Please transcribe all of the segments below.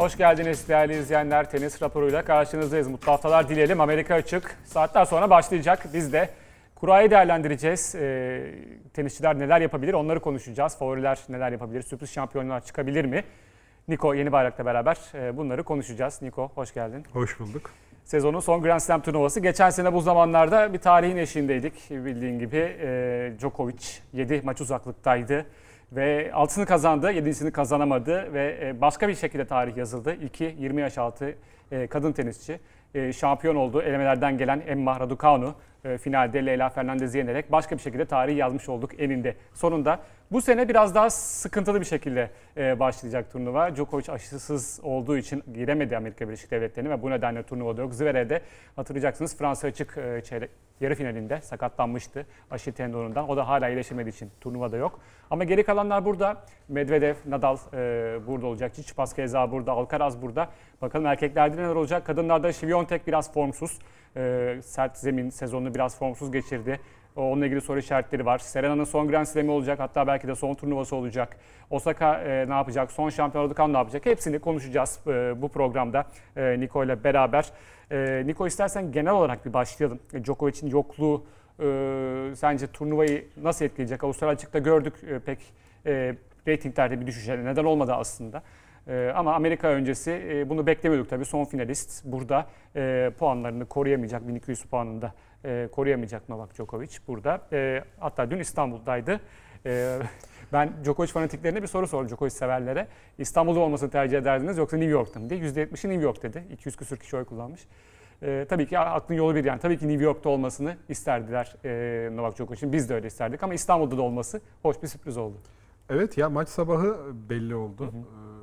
Hoş geldiniz değerli izleyenler. Tenis raporuyla karşınızdayız. Mutlu haftalar dileyelim. Amerika açık. Saatler sonra başlayacak. Biz de kurayı değerlendireceğiz. Ee, tenisçiler neler yapabilir onları konuşacağız. Favoriler neler yapabilir? Sürpriz şampiyonlar çıkabilir mi? Niko Yeni Bayrak'la beraber e, bunları konuşacağız. Niko hoş geldin. Hoş bulduk. Sezonun son Grand Slam turnuvası. Geçen sene bu zamanlarda bir tarihin eşiğindeydik. Bildiğin gibi e, Djokovic 7 maç uzaklıktaydı. Ve altını kazandı, yedisini kazanamadı ve e, başka bir şekilde tarih yazıldı. İki 20 yaş altı e, kadın tenisçi e, şampiyon oldu. Elemelerden gelen Emma Raducanu e, finalde Leyla Fernandez'i yenerek başka bir şekilde tarihi yazmış olduk eninde. Sonunda bu sene biraz daha sıkıntılı bir şekilde e, başlayacak turnuva. Djokovic aşısız olduğu için giremedi Amerika Birleşik Devletleri'ne ve bu nedenle turnuvada yok. Zverev'de hatırlayacaksınız Fransa açık e, çeyrek, yarı finalinde sakatlanmıştı aşil tendonundan. O da hala iyileşemediği için turnuvada yok. Ama geri kalanlar burada. Medvedev, Nadal e, burada olacak. Tsitsipas keza burada, Alcaraz burada. Bakalım erkeklerde neler olacak. Kadınlarda Şiviyontek biraz formsuz. E, sert zemin sezonunu biraz formsuz geçirdi. Onunla ilgili soru işaretleri var. Serena'nın son Grand Slam'i olacak. Hatta belki de son turnuvası olacak. Osaka e, ne yapacak? Son şampiyonluk ne yapacak? Hepsini konuşacağız e, bu programda e, Niko ile beraber. E, Niko istersen genel olarak bir başlayalım. E, Djokovic'in yokluğu e, sence turnuvayı nasıl etkileyecek? Avustralya açıkta gördük e, pek e, reytinglerde bir düşüşe neden olmadı aslında. E, ama Amerika öncesi e, bunu beklemiyorduk tabii. Son finalist burada e, puanlarını koruyamayacak 1200 puanında e, koruyamayacak Novak Djokovic burada. E, hatta dün İstanbul'daydı. E, ben Djokovic fanatiklerine bir soru sordum Djokovic severlere. İstanbul'da olmasını tercih ederdiniz yoksa New York'ta mı diye. %70'i New York dedi. 200 küsür kişi oy kullanmış. E, tabii ki aklın yolu bir yani. Tabii ki New York'ta olmasını isterdiler e, Novak Djokovic'in. Biz de öyle isterdik ama İstanbul'da da olması hoş bir sürpriz oldu. Evet ya maç sabahı belli oldu. Hı hı.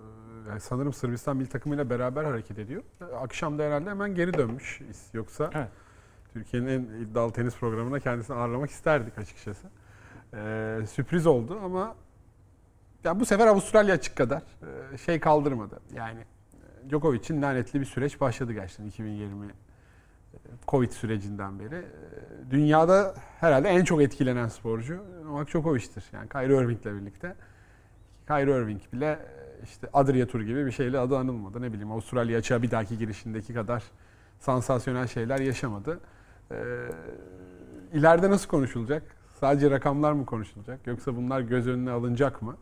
Yani sanırım Sırbistan milli takımıyla beraber hareket ediyor. Akşam da herhalde hemen geri dönmüş. Yoksa evet. Türkiye'nin en iddialı tenis programına kendisini ağırlamak isterdik açıkçası. Ee, sürpriz oldu ama ya bu sefer Avustralya açık kadar e, şey kaldırmadı. Yani Djokovic'in lanetli bir süreç başladı gerçekten 2020 Covid sürecinden beri. Dünyada herhalde en çok etkilenen sporcu Novak Djokovic'tir. Yani Kyrie Irving'le birlikte. Kyrie Irving bile işte Adria Tur gibi bir şeyle adı anılmadı. Ne bileyim Avustralya açığa bir dahaki girişindeki kadar sansasyonel şeyler yaşamadı. Ee, ileride nasıl konuşulacak? Sadece rakamlar mı konuşulacak? Yoksa bunlar göz önüne alınacak mı?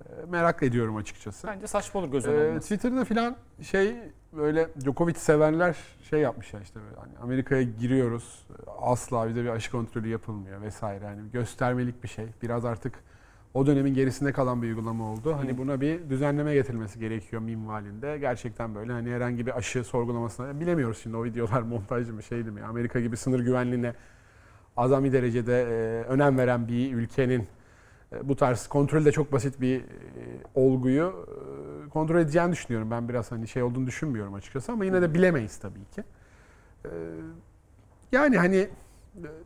Ee, merak ediyorum açıkçası. Bence saçma olur göz önüne ee, Twitter'da filan şey böyle Djokovic sevenler şey yapmışlar işte böyle hani Amerika'ya giriyoruz asla bize bir aşı kontrolü yapılmıyor vesaire yani göstermelik bir şey. Biraz artık o dönemin gerisinde kalan bir uygulama oldu. Hani buna bir düzenleme getirilmesi gerekiyor minvalinde. Gerçekten böyle hani herhangi bir aşı sorgulamasına bilemiyoruz şimdi o videolar montajlı mı şeydi mi? Amerika gibi sınır güvenliğine azami derecede e, önem veren bir ülkenin e, bu tarz kontrolde çok basit bir e, olguyu e, kontrol edeceğini düşünüyorum. Ben biraz hani şey olduğunu düşünmüyorum açıkçası ama yine de bilemeyiz tabii ki. E, yani hani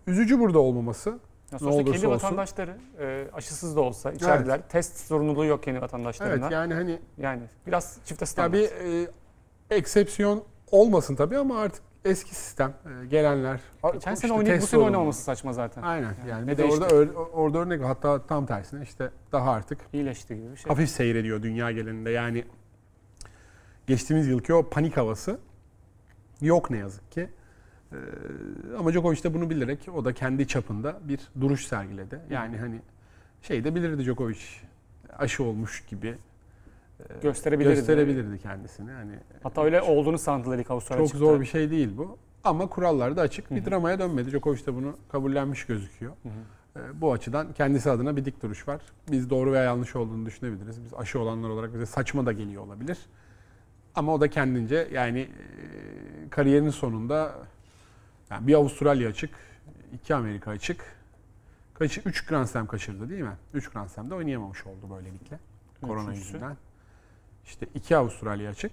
üzücü burada olmaması. Nasıl olsa kendi vatandaşları e, aşısız da olsa içerideler. Evet. Test zorunluluğu yok kendi vatandaşlarına. Evet yani hani yani biraz çifte standart. Ya bir e, eksepsiyon olmasın tabii ama artık eski sistem e, gelenler. Geçen sene oynayıp bu sene oynamaması saçma zaten. Aynen yani, yani bir de orada orada örnek hatta tam tersine işte daha artık iyileşti gibi bir şey. Hafif seyrediyor dünya genelinde yani geçtiğimiz yılki o panik havası yok ne yazık ki. Ee, ama Djokovic de bunu bilerek o da kendi çapında bir duruş sergiledi. Yani hani şey de bilirdi Djokovic aşı olmuş gibi gösterebilirdi. Gösterebilirdi kendisini. Hani Hatta öyle olduğunu sandılar ilk Avustralya Çok çıktı. zor bir şey değil bu. Ama kurallar da açık. Bir dramaya dönmedi. Djokovic de bunu kabullenmiş gözüküyor. Hı hı. Ee, bu açıdan kendisi adına bir dik duruş var. Biz doğru veya yanlış olduğunu düşünebiliriz. Biz aşı olanlar olarak bize saçma da geliyor olabilir. Ama o da kendince yani e, kariyerinin sonunda yani bir Avustralya açık, iki Amerika açık. Kaç, üç Grand Slam kaçırdı değil mi? Üç Grand Slam'da oynayamamış oldu böylelikle. Korona yüzünden. İşte iki Avustralya açık.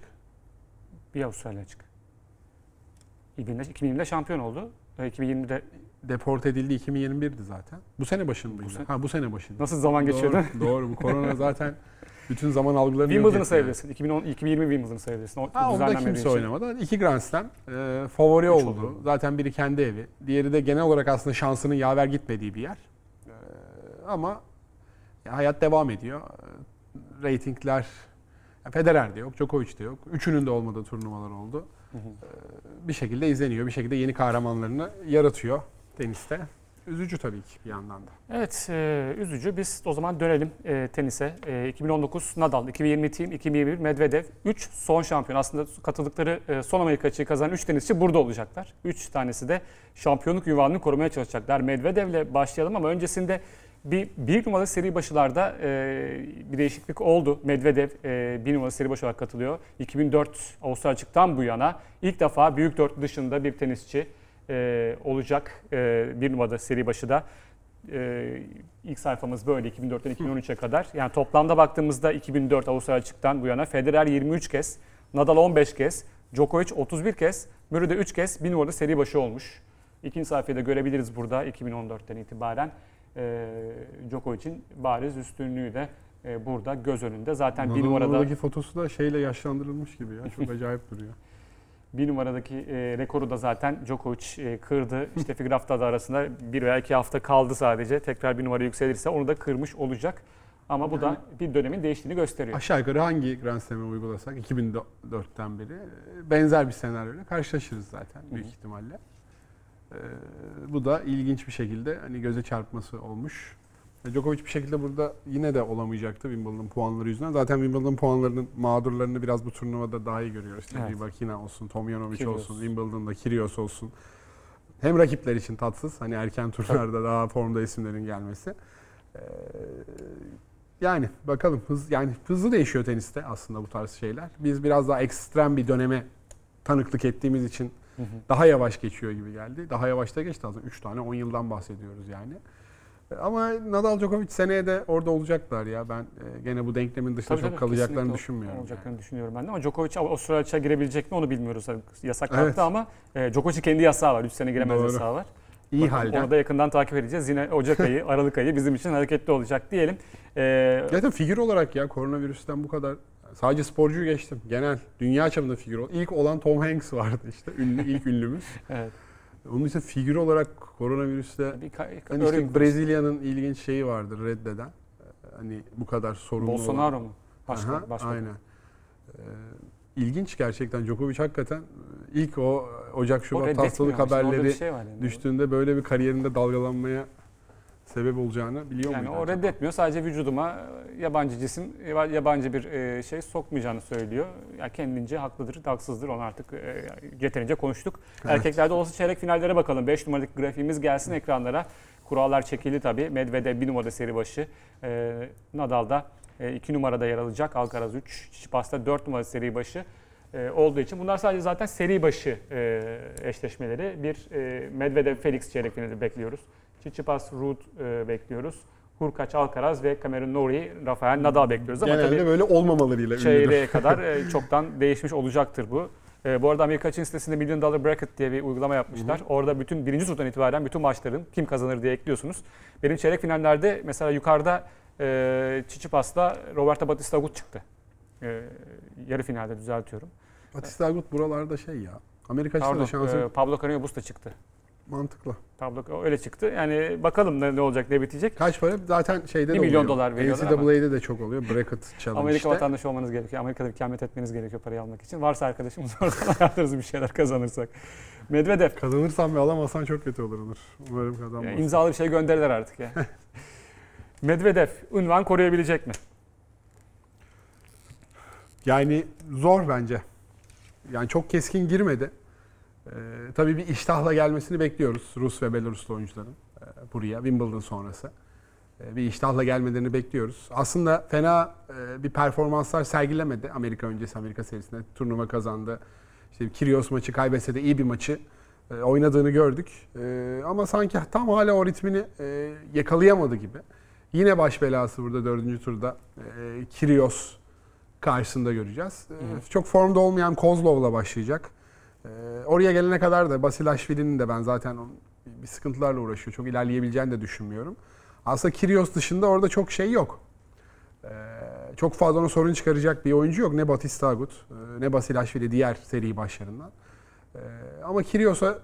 Bir Avustralya açık. 2020'de, 2020'de şampiyon oldu. 2020'de deport edildi 2021'di zaten. Bu sene başındaydı. Bu sene, ha bu sene başında. Nasıl zaman geçiyordu? Doğru, doğru. Bu korona zaten bütün zaman algılarını Wimbledon'ı sayabilirsin. 2010 2020 Wimbledon'ı sayabilirsin. O, ha, onda kimse için. oynamadı. İki Grand Slam e, favori oldu. oldu. Zaten biri kendi evi. Diğeri de genel olarak aslında şansının yaver gitmediği bir yer. E, ama ya, hayat devam ediyor. E, ratingler Federer de yok, Djokovic de yok. Üçünün de olmadığı turnuvalar oldu. Ee, Bir şekilde izleniyor, bir şekilde yeni kahramanlarını yaratıyor teniste. Üzücü tabii ki bir yandan da. Evet, e, üzücü. Biz o zaman dönelim e, tenise. E, 2019 Nadal, 2020 Team, 2021 Medvedev. 3 son şampiyon. Aslında katıldıkları e, son Amerika açığı kazanan 3 tenisçi burada olacaklar. 3 tanesi de şampiyonluk ünvanını korumaya çalışacaklar. Medvedev'le başlayalım ama öncesinde bir, bir numaralı seri başılarda e, bir değişiklik oldu. Medvedev e, bir numaralı seri başı olarak katılıyor. 2004 Avustralya açıktan bu yana ilk defa büyük dörtlü dışında bir tenisçi e, olacak e, bir numarada seri başı da. E, ilk sayfamız böyle 2004'ten 2013'e kadar. Yani toplamda baktığımızda 2004 Avustralya açıktan bu yana Federer 23 kez, Nadal 15 kez, Djokovic 31 kez, Murray de 3 kez bir numarada seri başı olmuş. İkinci sayfayı da görebiliriz burada 2014'ten itibaren. E, Djokovic'in bariz üstünlüğü de e, burada göz önünde. Zaten bir numarada fotosu da şeyle yaşlandırılmış gibi ya. Çok acayip duruyor. Bir numaradaki e, rekoru da zaten Djokovic e, kırdı. İşte figür haftada arasında bir veya iki hafta kaldı sadece. Tekrar bir numara yükselirse onu da kırmış olacak. Ama bu da bir dönemin değiştiğini gösteriyor. Aşağı yukarı hangi Grand Slam'ı uygulasak 2004'ten beri e, benzer bir senaryoyla karşılaşırız zaten büyük ihtimalle. Ee, bu da ilginç bir şekilde hani göze çarpması olmuş. Djokovic bir şekilde burada yine de olamayacaktı Wimbledon puanları yüzünden. Zaten Wimbledon puanlarının mağdurlarını biraz bu turnuvada daha iyi görüyoruz. İşte Evet. Rybakina olsun, Tomjanovic Kyrgios. olsun, Wimbledon'da Kyrgios olsun. Hem rakipler için tatsız. Hani erken turlarda daha formda isimlerin gelmesi. Ee, yani bakalım hız yani hızlı değişiyor teniste aslında bu tarz şeyler. Biz biraz daha ekstrem bir döneme tanıklık ettiğimiz için Hı hı. daha yavaş geçiyor gibi geldi. Daha yavaş da geçti aslında. 3 tane 10 yıldan bahsediyoruz yani. Ama Nadal Djokovic seneye de orada olacaklar ya. Ben e, gene bu denklemin dışında Tabii çok tabii, kalacaklarını düşünmüyorum. Olacaklarını düşünüyorum ben de ama Djokovic Avustralya açığa girebilecek mi onu bilmiyoruz. Yani Yasak kalktı Evet. ama e, Djokovic'in kendi yasağı var. 3 sene giremez Doğru. yasağı var. İyi halde. Onu da yakından takip edeceğiz. Yine Ocak ayı, Aralık ayı bizim için hareketli olacak diyelim. E, Zaten figür olarak ya koronavirüsten bu kadar sadece sporcuyu geçtim. Genel dünya çapında figür. İlk olan Tom Hanks vardı işte. Ünlü, ilk ünlümüz. evet. Onun için figür olarak koronavirüste Bir hani işte Brezilya'nın ilginç şeyi vardır reddeden. Hani bu kadar sorumlu olan- Bolsonaro mu? Başka, Aha, başka. Aynen. Ee, ilginç gerçekten. Djokovic hakikaten e, ilk o Ocak O Şubat hastalık haberleri şey yani. düştüğünde böyle bir kariyerinde dalgalanmaya sebep olacağını biliyor Yani muydu o acaba? reddetmiyor. Sadece vücuduma yabancı cisim, yaba- yabancı bir e, şey sokmayacağını söylüyor. Ya kendince haklıdır, haksızdır. Onu artık e, yeterince konuştuk. Evet. Erkeklerde olası çeyrek finallere bakalım. 5 numaralık grafiğimiz gelsin ekranlara. Kurallar çekildi tabii. Medvedev 1 numarada seri başı. E, Nadal'da 2 numarada yer alacak. Alcaraz 3. Çiçipas'ta 4 numara seri başı olduğu için. Bunlar sadece zaten seri başı eşleşmeleri. Bir Medvedev Felix çeyrek finali bekliyoruz. Tsitsipas Ruud e, bekliyoruz. Hurkaç Alcaraz ve Cameron Norrie, Rafael Nadal bekliyoruz. Ama Genelde tabii böyle olmamalarıyla çeyreğe kadar e, çoktan değişmiş olacaktır bu. E, bu arada Amerika Çin sitesinde Million Dollar Bracket diye bir uygulama yapmışlar. Orada bütün birinci turdan itibaren bütün maçların kim kazanır diye ekliyorsunuz. Benim çeyrek finallerde mesela yukarıda e, Tsitsipas'la Roberto Bautista Agut çıktı. E, yarı finalde düzeltiyorum. Batista Agut buralarda şey ya. Amerika açısından Pardon, şansı e, Pablo Carreño Busta çıktı. Mantıklı. Pablo öyle çıktı. Yani bakalım ne, ne olacak, ne bitecek. Kaç para? Zaten şeyde Bir de milyon oluyor. dolar veriyorlar ama. NCAA'de de çok oluyor. Bracket challenge Amerika işte. vatandaşı olmanız gerekiyor. Amerika'da ikamet etmeniz gerekiyor parayı almak için. Varsa arkadaşımız oradan ayarlarız bir şeyler kazanırsak. Medvedev. Kazanırsan ve alamazsan çok kötü olur Onur. Umarım Ya, kazanmazsın. imzalı bir şey gönderirler artık ya. Medvedev ünvan koruyabilecek mi? Yani zor bence. Yani çok keskin girmedi. Ee, tabii bir iştahla gelmesini bekliyoruz Rus ve Belaruslu oyuncuların e, buraya Wimbledon sonrası. E, bir iştahla gelmelerini bekliyoruz. Aslında fena e, bir performanslar sergilemedi Amerika öncesi Amerika serisinde. Turnuva kazandı. İşte Kyrgios maçı kaybetse de iyi bir maçı e, oynadığını gördük. E, ama sanki tam hala o ritmini e, yakalayamadı gibi. Yine baş belası burada dördüncü turda e, Kyrgios karşısında göreceğiz. E. Çok formda olmayan Kozlov'la başlayacak. E, oraya gelene kadar da Basilashvili'nin de ben zaten bir sıkıntılarla uğraşıyor. Çok ilerleyebileceğini de düşünmüyorum. Aslında Kyrgios dışında orada çok şey yok. E, çok fazla ona sorun çıkaracak bir oyuncu yok. Ne Batista Agut, e, ne Basilashvili diğer seri başlarından. E, ama Kyrgios'a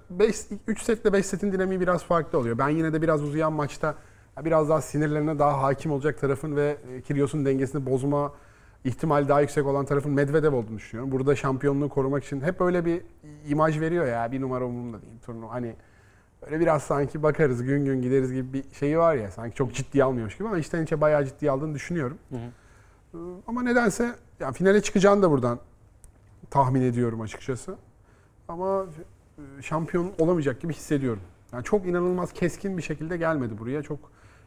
3 setle 5 setin dinamiği biraz farklı oluyor. Ben yine de biraz uzayan maçta biraz daha sinirlerine daha hakim olacak tarafın ve e, Kyrgios'un dengesini bozma ihtimal daha yüksek olan tarafın Medvedev olduğunu düşünüyorum. Burada şampiyonluğu korumak için hep öyle bir imaj veriyor ya bir numara umurumda değil turnuva. Hani böyle biraz sanki bakarız gün gün gideriz gibi bir şeyi var ya sanki çok ciddiye almıyormuş gibi ama içten içe bayağı ciddiye aldığını düşünüyorum. Hı hı. Ee, Ama nedense yani finale çıkacağını da buradan tahmin ediyorum açıkçası. Ama e, şampiyon olamayacak gibi hissediyorum. Yani çok inanılmaz keskin bir şekilde gelmedi buraya. Çok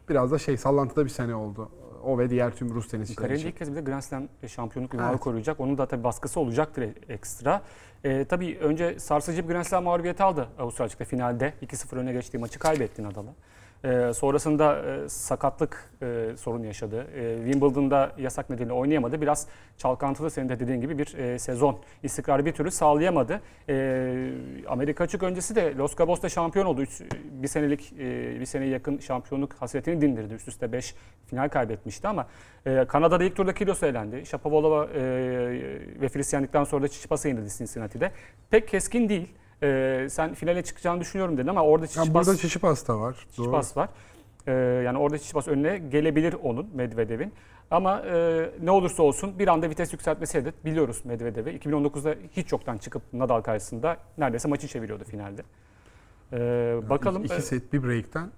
biraz da şey sallantıda bir sene oldu. O ve diğer tüm Rus tenisçiler Kariyerinde için. ilk kez bir de Grand Slam şampiyonluk ünvanı Evet. koruyacak. Onun da tabii baskısı olacaktır e- ekstra. Ee, tabii önce sarsıcı bir Grand Slam mağlubiyeti aldı Avusturya açıkta finalde. 2-0 öne geçtiği maçı kaybetti Nadal'a. Ee, sonrasında e, sakatlık e, sorunu yaşadı. E, Wimbledon'da yasak nedeniyle oynayamadı. Biraz çalkantılı senin de dediğin gibi bir e, sezon istikrarı bir türlü sağlayamadı. E, Amerika açık öncesi de Los Cabos'ta şampiyon oldu. Üç, bir senelik e, bir seneye yakın şampiyonluk hasretini dindirdi. Üst üste 5 final kaybetmişti ama e, Kanada'da ilk turda Kyrgios elendi. Shapovalova e, ve Filiz sonra da Çiçipas'a yenildi Cincinnati'de. Pek keskin değil. E, sen finale çıkacağını düşünüyorum dedin ama orada Yani Çiçipas, burada Çiçipas da var. Doğru. Çiçipas var. E, yani orada Çiçipas önüne gelebilir onun Medvedev'in. Ama e, ne olursa olsun bir anda vites yükseltmesi de biliyoruz Medvedev'i. 2019'da hiç yoktan çıkıp Nadal karşısında neredeyse maçı çeviriyordu finalde. E, bakalım. İki e, set bir break'ten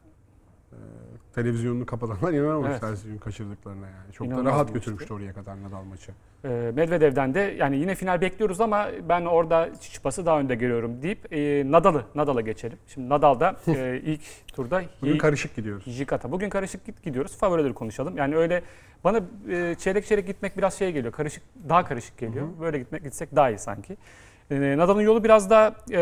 televizyonunu kapatanlar inanamamışlar Evet. sizin kaçırdıklarına yani. Çok da İnanılmaz rahat bir götürmüştü oraya kadar Nadal maçı. E, Medvedev'den de yani yine final bekliyoruz ama ben orada Çiçipas'ı daha önde görüyorum deyip e, Nadal'ı Nadal'a geçelim. Şimdi Nadal'da e, ilk turda Bugün karışık gidiyoruz. Jikata. Bugün karışık gidiyoruz. Favorileri konuşalım. Yani öyle bana e, çeyrek çeyrek gitmek biraz şey geliyor. Karışık daha karışık geliyor. Böyle gitmek gitsek daha iyi sanki. E, Nadal'ın yolu biraz daha e,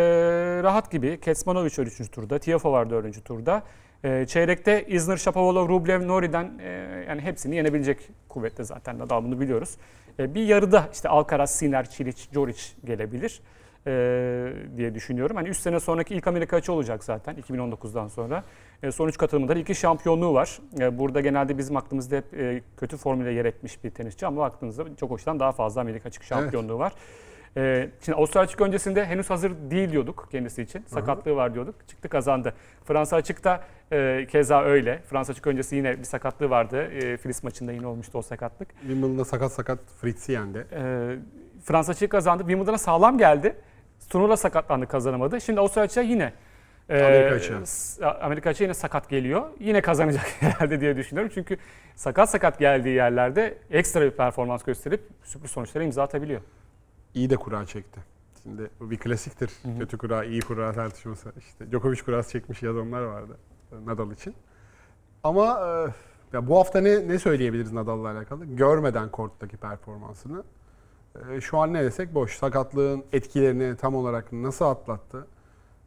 rahat gibi. Kecmanovic var 3. turda. Tiafoe var 4. turda. E, çeyrekte Isner, Shapovalov, Rublev, Nori'den e, yani hepsini yenebilecek kuvvette zaten Nadal bunu biliyoruz. E, bir yarıda işte Alcaraz, Sinner, Çiliç, Djoric gelebilir e, diye düşünüyorum. Hani 3 sene sonraki ilk Amerika açı olacak zaten 2019'dan sonra. E, son 3 katılımında da iki şampiyonluğu var. E, burada genelde bizim aklımızda hep e, kötü formüle yer etmiş bir tenisçi ama baktığınızda çok hoştan daha fazla Amerika açık şampiyonluğu var. E, şimdi Avustralya açık öncesinde henüz hazır değil diyorduk kendisi için. Sakatlığı var diyorduk. Çıktı kazandı. Fransa açıkta e, keza öyle. Fransa açık öncesi yine bir sakatlığı vardı. E, Filiz maçında yine olmuştu o sakatlık. Wimbledon'da sakat sakat Fritz'i yendi. E, Fransa açığı kazandı. Wimbledon'a sağlam geldi. Turnuvada sakatlandı kazanamadı. Şimdi Avustralya açığı yine e, Amerika açığı. s- Amerika açığı yine sakat geliyor. Yine kazanacak herhalde diye düşünüyorum. Çünkü sakat sakat geldiği yerlerde ekstra bir performans gösterip sürpriz sonuçlara imza atabiliyor. İyi de kura çekti. Şimdi bu bir klasiktir. hı. Kötü kura, iyi kura tartışması. İşte Djokovic kurası çekmiş yazanlar vardı Nadal için. Ama e, ya bu hafta ne ne söyleyebiliriz Nadal'la alakalı? Görmeden korttaki performansını. E, şu an ne desek boş. Sakatlığın etkilerini tam olarak nasıl atlattı?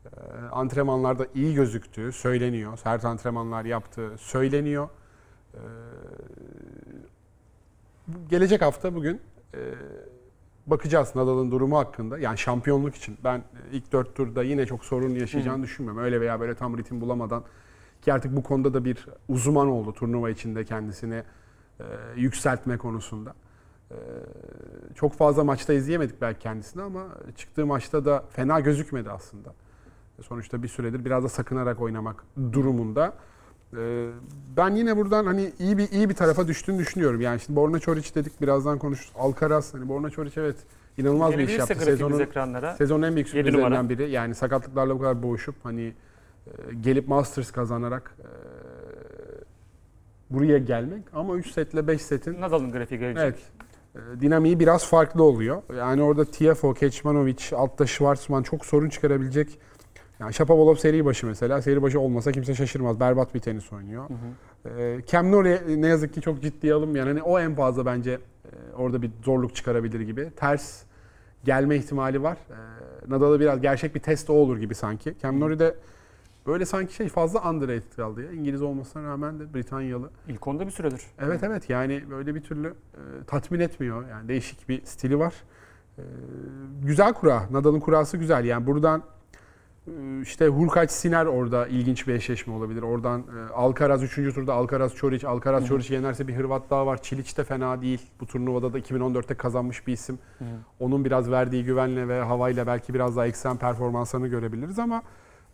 E, antrenmanlarda iyi gözüktüğü söyleniyor. Sert antrenmanlar yaptığı söyleniyor. E, gelecek hafta bugün e, bakacağız Nadal'ın durumu hakkında. Yani şampiyonluk için ben e, ilk dört turda yine çok sorun yaşayacağını düşünmüyorum. Öyle veya böyle tam ritim bulamadan ki artık bu konuda da bir uzman oldu turnuva içinde kendisini e, yükseltme konusunda. E, çok fazla maçta izleyemedik belki kendisini ama çıktığı maçta da fena gözükmedi aslında. Sonuçta bir süredir biraz da sakınarak oynamak durumunda. Ee, Ben yine buradan hani iyi bir iyi bir tarafa düştüğünü düşünüyorum. Yani şimdi Borna Çoric dedik birazdan konuşuruz. Alcaraz hani Borna Çoric evet inanılmaz bir iş yaptı. Sezonun, ekranlara. sezonun en büyük sürprizlerinden biri. Yani sakatlıklarla bu kadar boğuşup hani e, gelip Masters kazanarak e, buraya gelmek ama 3 setle 5 setin Nadal'ın grafiği gelecek. Evet. E, Dinamiği biraz farklı oluyor. Yani orada Tiafoe, Kecmanovic, altta Schwartzman çok sorun çıkarabilecek. Yani Shapovalov seri başı mesela. Seri başı olmasa kimse şaşırmaz. Berbat bir tenis oynuyor. Hı hı. E, Cam ne yazık ki çok ciddiye alınmayan. Hani o en fazla bence e, orada bir zorluk çıkarabilir gibi. Ters gelme ihtimali var. E, Nadal'ı biraz gerçek bir test o olur gibi sanki. Cam de böyle sanki şey fazla underrated kaldı ya. İngiliz olmasına rağmen de Britanyalı. İlk onda bir süredir. Evet evet yani böyle bir türlü e, tatmin etmiyor. Yani değişik bir stili var. E, güzel kura. Nadal'ın kurası güzel. Yani buradan işte Hurkaç Siner orada ilginç bir eşleşme olabilir. Oradan e, Alcaraz 3. turda Alcaraz Çoric. Alcaraz Çoric yenerse bir Hırvat daha var. Çiliç de fena değil. Bu turnuvada da 2014'te kazanmış bir isim. Hı. Onun biraz verdiği güvenle ve havayla belki biraz daha ekstrem performanslarını görebiliriz ama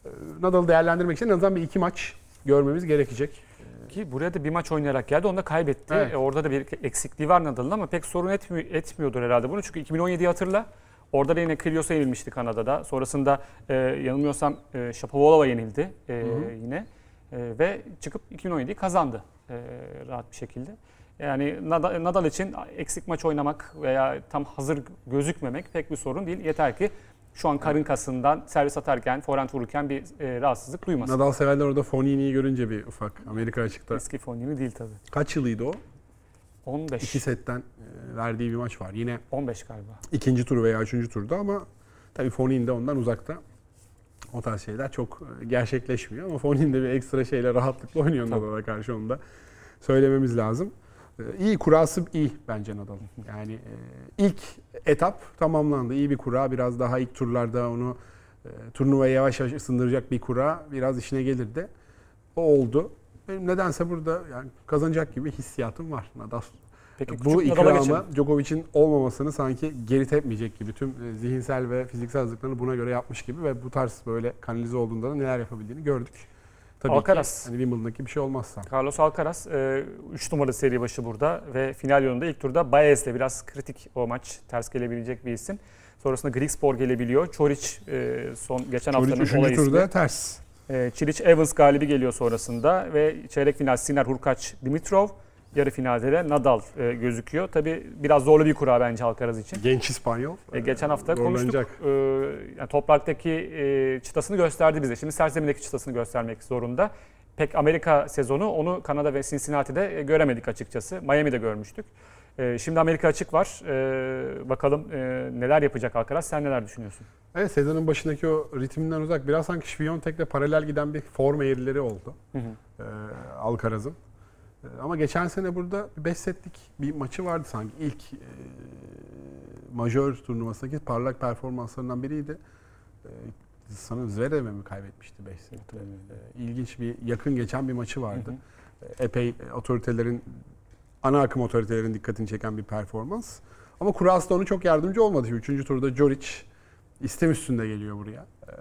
e, Nadal'ı değerlendirmek için en azından bir iki maç görmemiz gerekecek. Ki buraya da bir maç oynayarak geldi. Onu da kaybetti. Evet. E, orada da bir eksikliği var Nadal'ın ama pek sorun etmi- etmiyordur herhalde bunu. Çünkü 2017'yi hatırla. Orada da yine Kyrgios'a yenilmişti Kanada'da. Sonrasında e, yanılmıyorsam e, Shapovalova yenildi e, Hı hı. yine. E, ve çıkıp 2017'yi kazandı e, rahat bir şekilde. Yani Nadal, Nadal için eksik maç oynamak veya tam hazır gözükmemek pek bir sorun değil. Yeter ki şu an karın kasından servis atarken, forehand vururken bir e, rahatsızlık duymasın. Nadal severler orada Fonini'yi görünce bir ufak Amerika açıkta. Eski Fonini değil tabii. Kaç yılıydı o? 15. İki setten e, verdiği bir maç var. Yine 15 galiba. ikinci tur veya üçüncü turda ama tabii Fonin de ondan uzakta. O tarz şeyler çok e, gerçekleşmiyor ama Fonin de bir ekstra şeyle rahatlıkla oynuyor. Nadal'a karşı onu da söylememiz lazım. E, İyi kurası iyi bence Nadal'ın. Yani ilk etap tamamlandı. İyi bir kura. Biraz daha ilk turlarda onu turnuvaya yavaş yavaş ısındıracak bir kura biraz işine gelirdi. O oldu. Benim nedense burada yani kazanacak gibi hissiyatım var Nadal. Peki Bu ikramı Djokovic'in olmamasını sanki geri tepmeyecek gibi. Tüm e, zihinsel ve fiziksel hazırlıklarını buna göre yapmış gibi ve bu tarz böyle kanalize olduğunda da neler yapabildiğini gördük. Tabii Alcaraz. ki hani Wimbledon'daki bir şey olmazsa. Carlos Alcaraz 3 numaralı seri başı burada ve final yolunda ilk turda Baez'le biraz kritik o maç ters gelebilecek bir isim. Sonrasında Grigspor gelebiliyor. Çoric e, son geçen Çoric haftanın olay 3. turda ismi. ters. E, Çiliç Evans galibi geliyor sonrasında ve çeyrek final Sinner Hurkaç Dimitrov. Yarı finalde de Nadal e, gözüküyor. Tabii biraz zorlu bir kura bence Alcaraz için. Genç İspanyol. E, geçen hafta zorlanacak. konuştuk. E, yani topraktaki e, çıtasını gösterdi bize. Şimdi serzemindeki çıtasını göstermek zorunda. Pek Amerika sezonu onu Kanada ve Cincinnati'de e, göremedik açıkçası. Miami'de görmüştük. E, şimdi Amerika açık var. E, bakalım e, neler yapacak Alcaraz. Sen neler düşünüyorsun? Evet sezonun başındaki o ritminden uzak. Biraz sanki Şviyontek'le paralel giden bir form eğrileri oldu. Hı hı. e, Alcaraz'ın. E, ama geçen sene burada 5 setlik bir maçı vardı sanki. İlk e, majör turnuvasındaki parlak performanslarından biriydi. E, sanırım Zverev'e mi kaybetmişti 5 sette? E, ilginç bir yakın geçen bir maçı vardı. Hı hı. E, epey otoritelerin ana akım otoritelerin dikkatini çeken bir performans. Ama Kuras da onu çok yardımcı olmadı. Şimdi Üçüncü turda Joric istem üstünde geliyor buraya. E,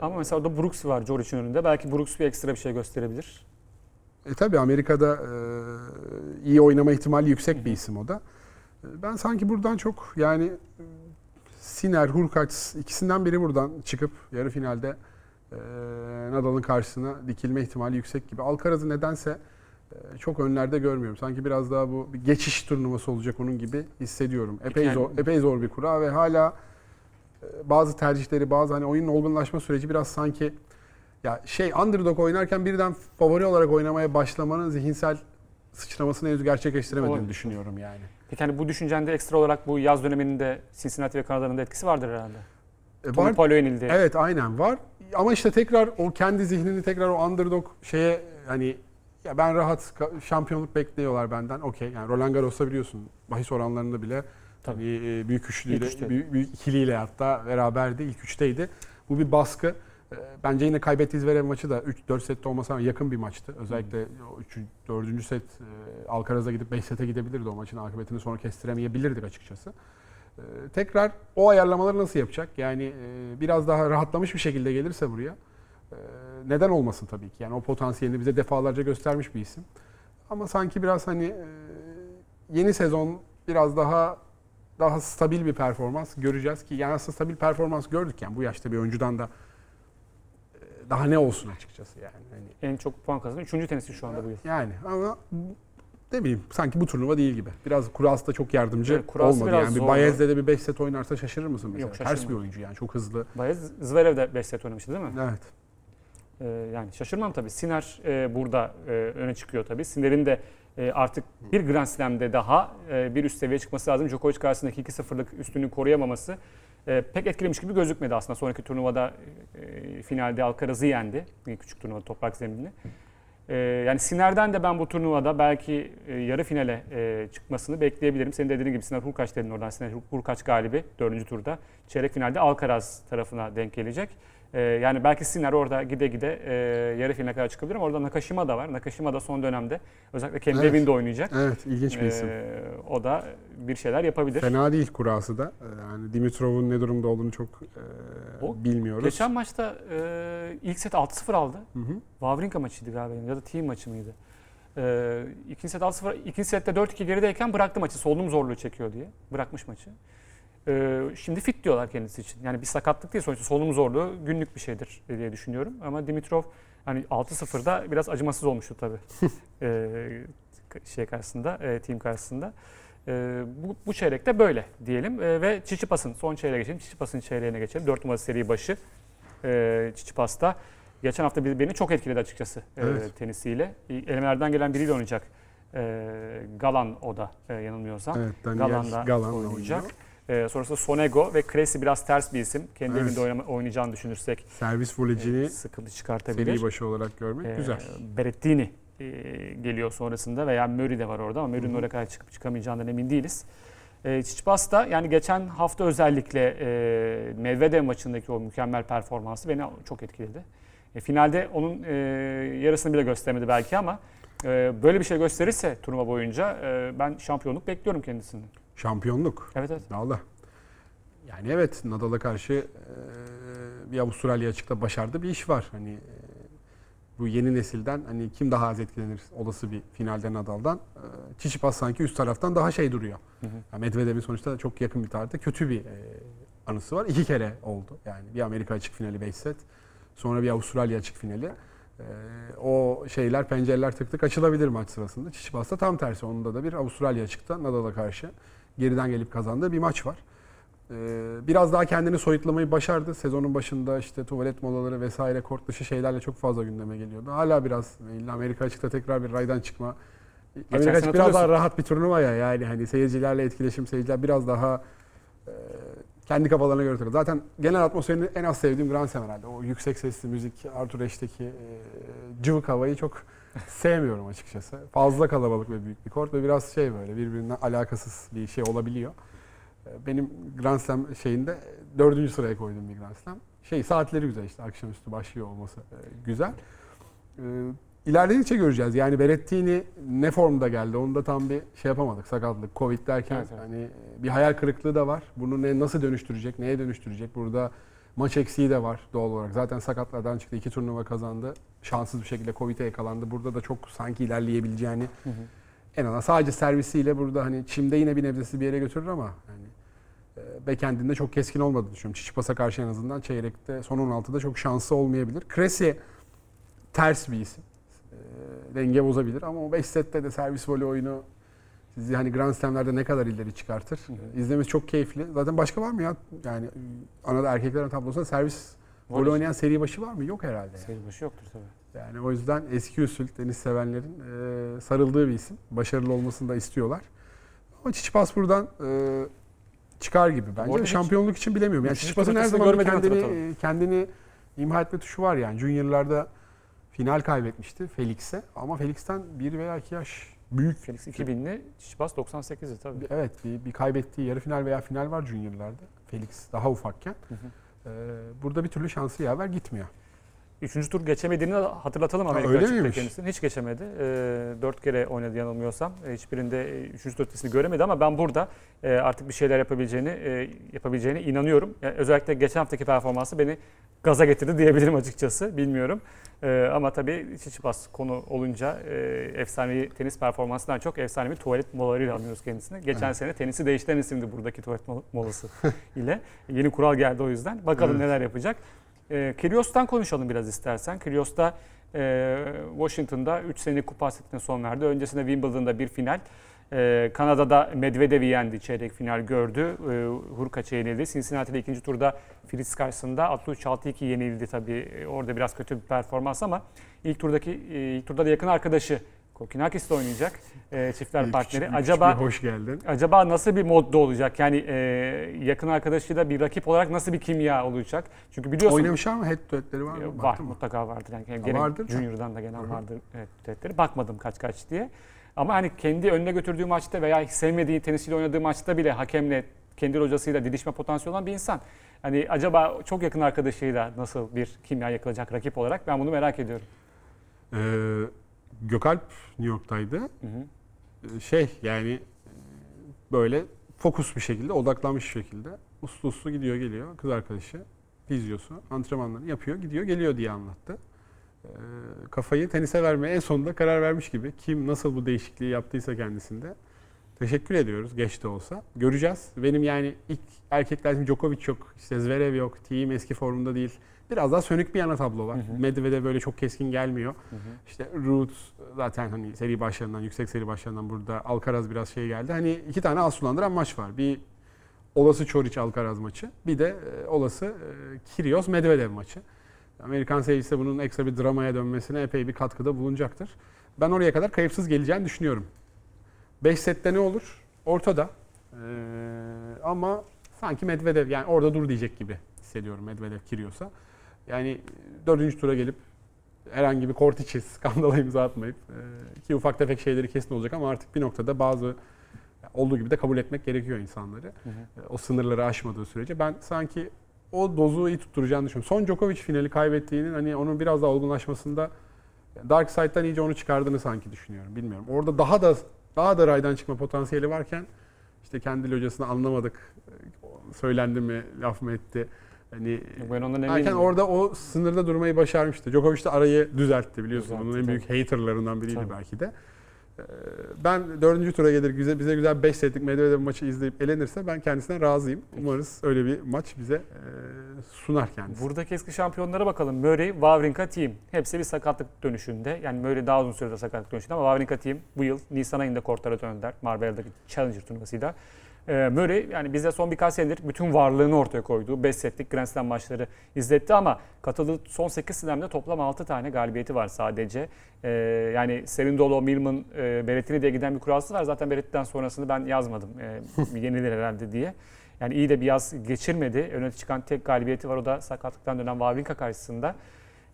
Ama mesela orada Brooks var Joric'in önünde. Belki Brooks bir ekstra bir şey gösterebilir. E tabii Amerika'da e, iyi oynama ihtimali yüksek bir isim o da. E, Ben sanki buradan çok yani Sinner, Hurkacz ikisinden biri buradan çıkıp yarı finalde e, Nadal'ın karşısına dikilme ihtimali yüksek gibi. Alcaraz'ı nedense çok önlerde görmüyorum. Sanki biraz daha bu bir geçiş turnuvası olacak onun gibi hissediyorum. Epey Yani- zor, epey zor bir kura ve hala e, bazı tercihleri, bazı hani oyunun olgunlaşma süreci biraz sanki ya şey underdog oynarken birden favori olarak oynamaya başlamanın zihinsel sıçramasını henüz gerçekleştiremediğini Doğru. düşünüyorum yani. Peki hani bu düşüncende ekstra olarak bu yaz döneminde Cincinnati ve Kanada'nın da etkisi vardır herhalde. E, Tony var, yenildi. evet aynen var. Ama işte tekrar o kendi zihnini tekrar o underdog şeye hani ya ben rahat şampiyonluk bekliyorlar benden. Okey. Yani Roland Garros'ta biliyorsun bahis oranlarında bile Tabii. hani, büyük üçlüyle, büyük, büyük ikiliyle hatta beraberdi. ilk üçteydi. Bu bir baskı. E, Bence yine kaybettiği Zverev maçı da 3-4 sette olmasa yakın bir maçtı. Özellikle o 3. 4. set e, Alcaraz'a gidip 5 sete gidebilirdi o maçın akıbetini sonra kestiremeyebilirdik açıkçası. Tekrar o ayarlamaları nasıl yapacak? Yani biraz daha rahatlamış bir şekilde gelirse buraya neden olmasın tabii ki. Yani o potansiyelini bize defalarca göstermiş bir isim. Ama sanki biraz hani e, yeni sezon biraz daha daha stabil bir performans göreceğiz ki yani aslında stabil performans gördük yani bu yaşta bir oyuncudan da e, daha ne olsun açıkçası yani. Hani En çok puan kazanan 3. tenisçi şu anda bu yıl. yani ama ne bileyim sanki bu turnuva değil gibi. Biraz Kuras da çok yardımcı Evet, Kuras olmadı. biraz Yani bir zordu. Bayez'le de bir 5 set oynarsa şaşırır mısın mesela? Yok, Ters bir oyuncu yani çok hızlı. Bayez Zverev de 5 set oynamıştı değil mi? Evet. Ee, yani şaşırmam tabii. Sinner e, burada e, öne çıkıyor tabii. Sinner'in de e, artık bir Grand Slam'de daha e, bir üst seviyeye çıkması lazım. Djokovic karşısındaki 2-0'lık üstünlüğü koruyamaması e, pek etkilemiş gibi gözükmedi aslında. Sonraki turnuvada e, finalde Alcaraz'ı yendi. Küçük turnuvada toprak zeminli. E, yani Sinner'den de ben bu turnuvada belki e, yarı finale e, çıkmasını bekleyebilirim. Senin de dediğin gibi Sinner Hurkaç dedin oradan. Sinner Hurkaç galibi dördüncü turda. Çeyrek finalde Alcaraz tarafına denk gelecek. Ee, yani belki Sinner orada gide gide e, yarı finale kadar çıkabilir ama orada Nakashima da var. Nakashima da son dönemde özellikle kendi Evet. evinde oynayacak. Evet ilginç bir isim. Ee, o da bir şeyler yapabilir. Fena değil kurası da. Ee, Yani Dimitrov'un ne durumda olduğunu çok e, O bilmiyoruz. Geçen maçta e, ilk set 6-0 aldı. Hı hı. Wawrinka maçıydı galiba ya da team maçı mıydı? Ee, ikinci set 6-0, ikinci sette 4-2 gerideyken bıraktı maçı. Solunum zorluğu çekiyor diye. Bırakmış maçı. Ee, şimdi fit diyorlar kendisi için. Yani bir sakatlık değil sonuçta solunum zorluğu günlük bir şeydir diye düşünüyorum. Ama Dimitrov hani 6-0'da biraz acımasız olmuştu tabii. ee, şey karşısında, e, team karşısında. Ee, bu, bu çeyrekte böyle diyelim. Ee, ve Çiçipas'ın son çeyreğe geçelim. Çiçipas'ın çeyreğine geçelim. 4 numara seri başı. Ee, Çiçipas'ta geçen hafta beni çok etkiledi açıkçası e, Evet. tenisiyle. Elemelerden gelen biriyle oynayacak. Ee, Galan o da e, yanılmıyorsam. Evet, Daniel Galan'da Galan'la oynayacak. oynuyor. Ee, sonrasında Sonego ve Cressy biraz ters bir isim. Kendi Evet. evinde oynama- oynayacağını düşünürsek Servis volecini e, sıkıntı çıkartabilir. seri başı olarak görmek Ee, güzel. Berettini e, geliyor sonrasında veya Murray de var orada ama Murray'nin oraya kadar çıkıp çıkamayacağından emin değiliz. E, Tsitsipas da yani geçen hafta özellikle e, Medvedev maçındaki o mükemmel performansı beni çok etkiledi. E, finalde onun e, yarısını bile göstermedi belki ama e, böyle bir şey gösterirse turnuva boyunca e, ben şampiyonluk bekliyorum kendisinden. Şampiyonluk. Evet evet. Valla. Yani evet Nadal'a karşı e, bir Avustralya açıkta başardı bir iş var. Hani e, bu yeni nesilden hani kim daha az etkilenir olası bir finalde Nadal'dan. E, Tsitsipas sanki üst taraftan daha şey duruyor. Hı hı. Yani Medvedev'in sonuçta çok yakın bir tarihte kötü bir e, anısı var. İki kere oldu. Yani bir Amerika açık finali 5 set. Sonra bir Avustralya açık finali. E, o şeyler pencereler tık tık açılabilir maç sırasında. Tsitsipas da tam tersi. Onda da bir Avustralya açıkta Nadal'a karşı geriden gelip kazandığı bir maç var. Ee, Biraz daha kendini soyutlamayı başardı. Sezonun başında işte tuvalet molaları vesaire kort dışı şeylerle çok fazla gündeme geliyordu. Hala biraz illa Amerika açıkta tekrar bir raydan çıkma. Amerika sene açık biraz daha rahat bir turnuva ya yani hani seyircilerle etkileşim seyirciler biraz daha e, kendi kafalarına göre takılıyor. Zaten genel atmosferini en az sevdiğim Grand Slam herhalde. O yüksek sesli müzik, Arthur Ashe'deki e, cıvık havayı çok sevmiyorum açıkçası. Fazla kalabalık ve büyük bir kort ve biraz şey böyle birbirinden alakasız bir şey olabiliyor. E, Benim Grand Slam şeyinde dördüncü sıraya koyduğum bir Grand Slam. Şey saatleri güzel işte akşamüstü başlıyor olması e, güzel. E, İlerledikçe göreceğiz. Yani Berettini ne formda geldi onu da tam bir şey yapamadık. Sakatlık, Covid derken Evet, evet. hani bir hayal kırıklığı da var. Bunu ne, nasıl dönüştürecek, neye dönüştürecek? Burada maç eksiği de var doğal olarak. Zaten sakatlardan çıktı. iki turnuva kazandı. Şanssız bir şekilde Covid'e yakalandı. Burada da çok sanki ilerleyebileceğini Hı hı. en azından sadece servisiyle burada hani çimde yine bir nebzesi bir yere götürür ama hani e, backend'inde çok keskin olmadığını düşünüyorum. Çiçipas'a karşı en azından çeyrekte son 16'da çok şansı olmayabilir. Cressy ters bir isim. E, denge bozabilir ama o 5 sette de servis voley oyunu sizi hani Grand Slam'lerde ne kadar ileri çıkartır. Hı hı. İzlemesi çok keyifli. Zaten başka var mı ya? Yani e, anada erkeklerin tablosunda servis Voley. oynayan seri başı var mı? Yok herhalde. yani. Seyir başı yoktur tabii. Yani o yüzden eski usul tenis sevenlerin e, sarıldığı bir isim. Başarılı olmasını da istiyorlar. Ama Çiçipas buradan e, çıkar gibi bence. Orada Ve hiç- Şampiyonluk için bilemiyorum. Yani Çiçipas'ın her zaman kendini, hatırlatalım. kendini imha etme tuşu var yani. Junior'larda final kaybetmişti Felix'e. Ama Felix'ten bir veya iki yaş büyük. Felix 2000'li, Çiçipas 98'i tabii. Evet bir, bir kaybettiği yarı final veya final var Junior'larda. Felix daha ufakken. Hı hı. E, burada bir türlü şansı yaver gitmiyor. Üçüncü tur geçemediğini hatırlatalım Ha, Amerika öyle açıkta miymiş? kendisini. Hiç geçemedi. Ee, dört kere oynadı yanılmıyorsam. Ee, hiçbirinde e, üçüncü tur ötesini göremedi ama ben burada e, artık bir şeyler yapabileceğini e, yapabileceğine inanıyorum. Yani özellikle geçen haftaki performansı beni gaza getirdi diyebilirim açıkçası. Bilmiyorum. Ee, ama tabii Tsitsipas konu olunca e, efsanevi tenis performansından çok efsanevi tuvalet molalarıyla anlıyoruz kendisini. Geçen Evet. sene tenisi değiştiren isimdi buradaki tuvalet mol- molası ile. Yeni kural geldi o yüzden. Bakalım Evet. neler yapacak. E, Kyrgios'tan konuşalım biraz istersen. Kyrgios da e, Washington'da 3 senelik kupa hasretine son verdi. Öncesinde Wimbledon'da bir final. E, Kanada'da Medvedev'i yendi, çeyrek final gördü. E, Hurkaç'a yenildi. Cincinnati'de ikinci turda Fritz karşısında 63-6-2 yenildi tabii. E, orada biraz kötü bir performans ama ilk turdaki e, ilk turda da yakın arkadaşı Kokinakis'le oynayacak. E, çiftler Bir partneri. küçük- Acaba küçük hoş geldin. Acaba nasıl bir modda olacak? Yani e, yakın arkadaşıyla bir rakip olarak nasıl bir kimya olacak? Çünkü biliyorsun Oynamışlar mı? Head to head'leri var e, mı? var Baktın mı? mutlaka vardır yani. Ha, Gene vardır da. Junior'dan da gelen vardır evet, detayları. Bakmadım kaç kaç diye. Ama hani kendi önüne götürdüğü maçta veya hiç sevmediği tenisiyle oynadığı maçta bile hakemle kendi hocasıyla didişme potansiyeli olan bir insan. Hani acaba çok yakın arkadaşıyla nasıl bir kimya yakılacak rakip olarak ben bunu merak ediyorum. Ee, Gökalp New York'taydı. Hı hı. Ee, Şey yani e, böyle fokus bir şekilde, odaklanmış bir şekilde uslu uslu gidiyor geliyor. Kız arkadaşı, fizyosu, antrenmanlarını yapıyor, gidiyor, geliyor diye anlattı. e, kafayı tenise vermeye en sonunda karar vermiş gibi. Kim nasıl bu değişikliği yaptıysa kendisinde. Teşekkür ediyoruz geç de olsa. Göreceğiz. Benim yani ilk erkekler Djokovic yok, işte Zverev yok, Thiem eski formunda değil. Biraz daha sönük bir yana tablo var. Hı hı. Medvedev böyle çok keskin gelmiyor. Hı hı. İşte Ruud zaten hani seri başlarından, yüksek seri başlarından burada. Alcaraz biraz şey geldi. Hani iki tane az sulandıran maç var. Bir olası Çoric Alcaraz maçı. Bir de e, olası e, Kyrgios Medvedev maçı. Amerikan seyircisi bunun ekstra bir dramaya dönmesine epey bir katkıda bulunacaktır. Ben oraya kadar kayıpsız geleceğini düşünüyorum. 5 sette ne olur? Ortada. Ee, ama sanki Medvedev yani orada dur diyecek gibi hissediyorum Medvedev Kyrgios'a. Yani dördüncü tura gelip herhangi bir kort içi skandala imza atmayıp e, ki ufak tefek şeyleri kesin olacak ama artık bir noktada bazı olduğu gibi de kabul etmek gerekiyor insanları. Hı hı. E, O sınırları aşmadığı sürece ben sanki o dozu iyi tutturacağını düşünüyorum. Son Djokovic finali kaybettiğinin hani onun biraz daha olgunlaşmasında Dark Side'dan iyice onu çıkardığını sanki düşünüyorum. Bilmiyorum. Orada daha da daha da raydan çıkma potansiyeli varken işte kendi hocasını anlamadık. Söylendi mi, laf mı etti? Hani Ben ondan Erken eminim. orada o sınırda durmayı başarmıştı. Djokovic de arayı düzeltti biliyorsun. Düzeltti, Onun en büyük haterlarından biriydi Tabii. belki de. Ee, Ben dördüncü tura gelir güzel, bize güzel 5 setlik Medvedev maçı izleyip elenirse ben kendisine razıyım. Umarız öyle bir maç bize e, sunar kendisi. Buradaki eski şampiyonlara bakalım. Murray, Wawrinka, Thiem. Hepsi bir sakatlık dönüşünde. Yani Murray daha uzun sürede sakatlık dönüşünde ama Wawrinka, Thiem bu yıl Nisan ayında kortlara döndüler. Marbella'daki Challenger turnuvasıyla. Ee, Murray yani bize son birkaç senedir bütün varlığını ortaya koyduğu 5 setlik Grand Slam maçları izletti ama katıldığı son 8 slam'de toplam 6 tane galibiyeti var sadece. Ee, yani Serindolo, Milman, e, Berrettini diye giden bir kurası var. Zaten Berretti'den sonrasını ben yazmadım. Ee, yenilir herhalde diye. Yani iyi de bir yaz geçirmedi. Öne çıkan tek galibiyeti var. O da sakatlıktan dönen Wawrinka karşısında.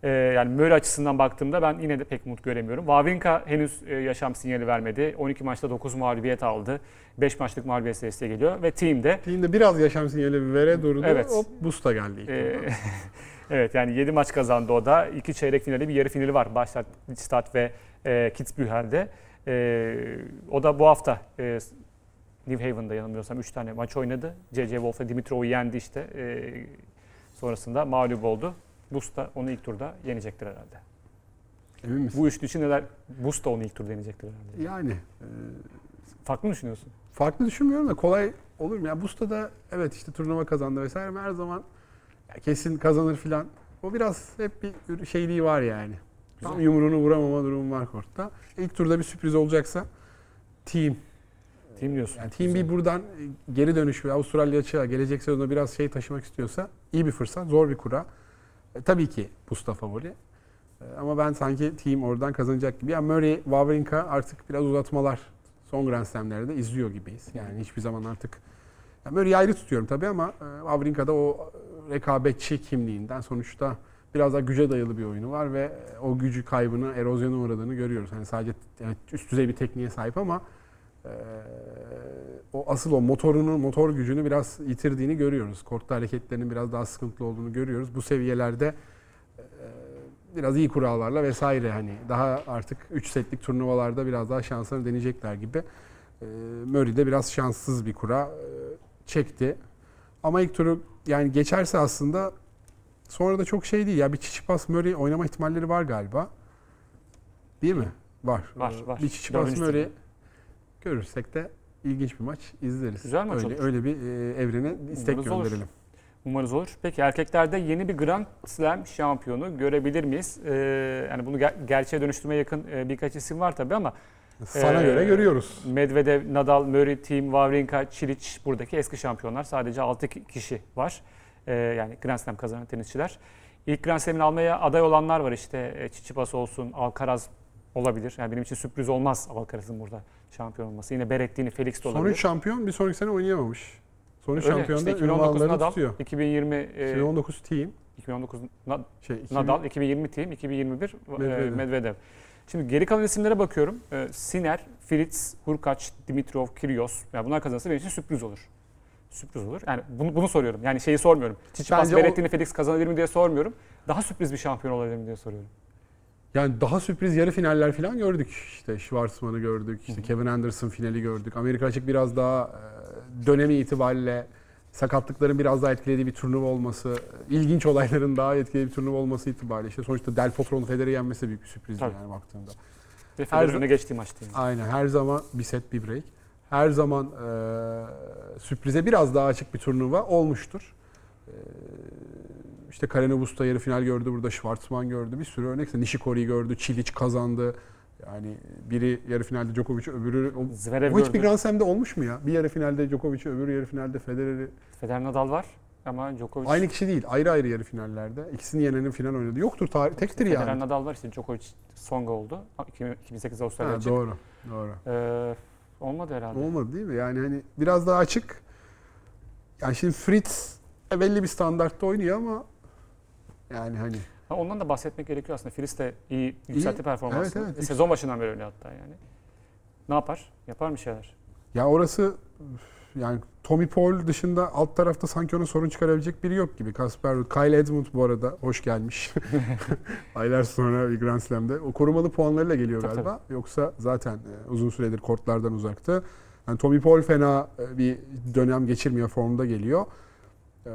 Ee, yani Murray açısından baktığımda ben yine de pek umut göremiyorum. Wawrinka henüz e, yaşam sinyali vermedi. 12 maçta 9 mağlubiyet aldı. 5 maçlık mağlubiyet serisiyle geliyor. Ve team'de Team'de biraz yaşam sinyali vere durdu. Evet. Hop Busta geldi ilk e, evet yani 7 maç kazandı o da. 2 çeyrek finali bir yarı finali var. Başlat, Stad ve e, Kitzbühel'de. E, o da bu hafta e, New Haven'da yanılmıyorsam 3 tane maç oynadı. C.C. Wolf ve Dimitrov'u yendi işte. E, sonrasında mağlup oldu. Busta onu ilk turda yenecektir herhalde. Emin misin? Bu üçlü için neler? Busta onu ilk turda yenecektir herhalde. Yani e, Farklı mı düşünüyorsun? farklı düşünmüyorum da kolay olur mu? Ya Busta da evet işte turnuva kazandı vesaire ama her zaman ya kesin kazanır filan. O biraz hep bir şeyliği var yani. Tam yumruğunu vuramama durumu var kortta. İlk turda bir sürpriz olacaksa team. Team diyorsun. Yani team bir buradan geri dönüş ve Avustralya açığa gelecek sezonda biraz şey taşımak istiyorsa iyi bir fırsat, zor bir kura. E, tabii ki Busta favori. E, ama ben sanki team oradan kazanacak gibi. Yani Murray, Wawrinka artık biraz uzatmalar son Grand Slam'lerde izliyor gibiyiz. Yani hiçbir zaman artık yani Murray'i ayrı tutuyorum tabii ama e, Wawrinka'da o rekabetçi kimliğinden sonuçta biraz daha güce dayalı bir oyunu var ve o gücü kaybını, erozyona uğradığını görüyoruz. Hani sadece yani üst düzey bir tekniğe sahip ama e, o asıl o motorunu, motor gücünü biraz yitirdiğini görüyoruz. Kortta hareketlerinin biraz daha sıkıntılı olduğunu görüyoruz. Bu seviyelerde e, biraz iyi kurallarla vesaire hani daha artık 3 setlik turnuvalarda biraz daha şanslarını deneyecekler gibi. E, Murray de biraz şanssız bir kura e, çekti. Ama ilk turu yani geçerse aslında sonra da çok şey değil. Ya bir Çiçipas Murray oynama ihtimalleri var galiba. Değil mi? Var. Var, Ee, var. Bir Çiçipas Murray. Görürsek de ilginç bir maç izleriz. Güzel maç öyle, olur. öyle bir e, evrene istek Umarız olur. gönderelim. Umarız olur. Peki erkeklerde yeni bir Grand Slam şampiyonu görebilir miyiz? Ee, yani bunu ger- gerçeğe dönüştürmeye yakın e, birkaç isim var tabii ama Sana Ee, göre görüyoruz. Medvedev, Nadal, Murray, Thiem, Wawrinka, Çilic buradaki eski şampiyonlar. Sadece 6 kişi var. Ee, yani Grand Slam kazanan tenisçiler. İlk Grand Slam'ini almaya aday olanlar var işte. E, Tsitsipas olsun, Alcaraz olabilir. Yani benim için sürpriz olmaz Alcaraz'ın burada şampiyon olması. Yine Berrettini, Felix de Son olabilir. üç şampiyon bir sonraki sene oynayamamış. Son üç Öyle. şampiyon İşte da 2019 ünvanlarını Nadal, tutuyor. 2020 e, 2019 team. 2019 Na- Şey, 2000 Nadal, 2020 Thiem, 2021 Medvedev. Medvedev. Medvedev. Şimdi geri kalan isimlere bakıyorum. Ee, Siner, Fritz, Hurkaç, Dimitrov, Kyrgios. Yani bunlar kazanırsa benim için sürpriz olur. Sürpriz olur. Yani bunu, bunu soruyorum. Yani şeyi sormuyorum. Tsitsipas, Bence o- Felix kazanabilir mi diye sormuyorum. Daha sürpriz bir şampiyon olabilir mi diye soruyorum. Yani daha sürpriz yarı finaller falan gördük. İşte Schwarzman'ı gördük, işte Kevin Anderson finali gördük. Amerika açık biraz daha e, dönemi itibariyle sakatlıkların biraz daha etkilediği bir turnuva olması, ilginç olayların daha etkili bir turnuva olması itibariyle işte sonuçta Del Potro'nun Federer'i yenmesi büyük bir sürpriz Tabii. yani baktığında. Ve Federer'in Her- öne geçtiği maçtı. yani. Aynen her zaman bir set bir break. Her zaman e, sürprize biraz daha açık bir turnuva olmuştur. E, işte Karena Busta yarı final gördü burada, Schwartzman gördü. Bir sürü örnek. Nishikori gördü, Çiliç kazandı. Yani biri yarı finalde Djokovic, öbürü... O, Zverev bu hiç bir. Grand Slam'de olmuş mu ya? Bir yarı finalde Djokovic, öbürü yarı finalde Federer'i. Federer Nadal var ama Djokovic. Aynı kişi değil, ayrı ayrı yarı finallerde. İkisini yenenin final oynadı. Yoktur, tarih, tektir Federer yani. Nadal var işte Djokovic Songa oldu. 2008 Avustralya açık. doğru, doğru. Ee, olmadı herhalde. Olmadı değil mi? Yani hani biraz daha açık. Yani şimdi Fritz belli bir standartta oynuyor ama yani hani Ha, ondan da bahsetmek gerekiyor aslında. Filiz de iyi yükseltti performansını. Evet, evet. Ve Sezon başından beri öyle hatta yani. Ne yapar? Yapar mı şeyler? ya orası yani Tommy Paul dışında alt tarafta sanki ona sorun çıkarabilecek biri yok gibi. Kasper Ruud, Kyle Edmund bu arada hoş gelmiş. Aylar sonra bir Grand Slam'de. O korumalı puanlarıyla geliyor Tabii, galiba. Yoksa zaten e, uzun süredir kortlardan uzaktı. Yani Tommy Paul fena e, bir dönem geçirmiyor, formda geliyor. Ee,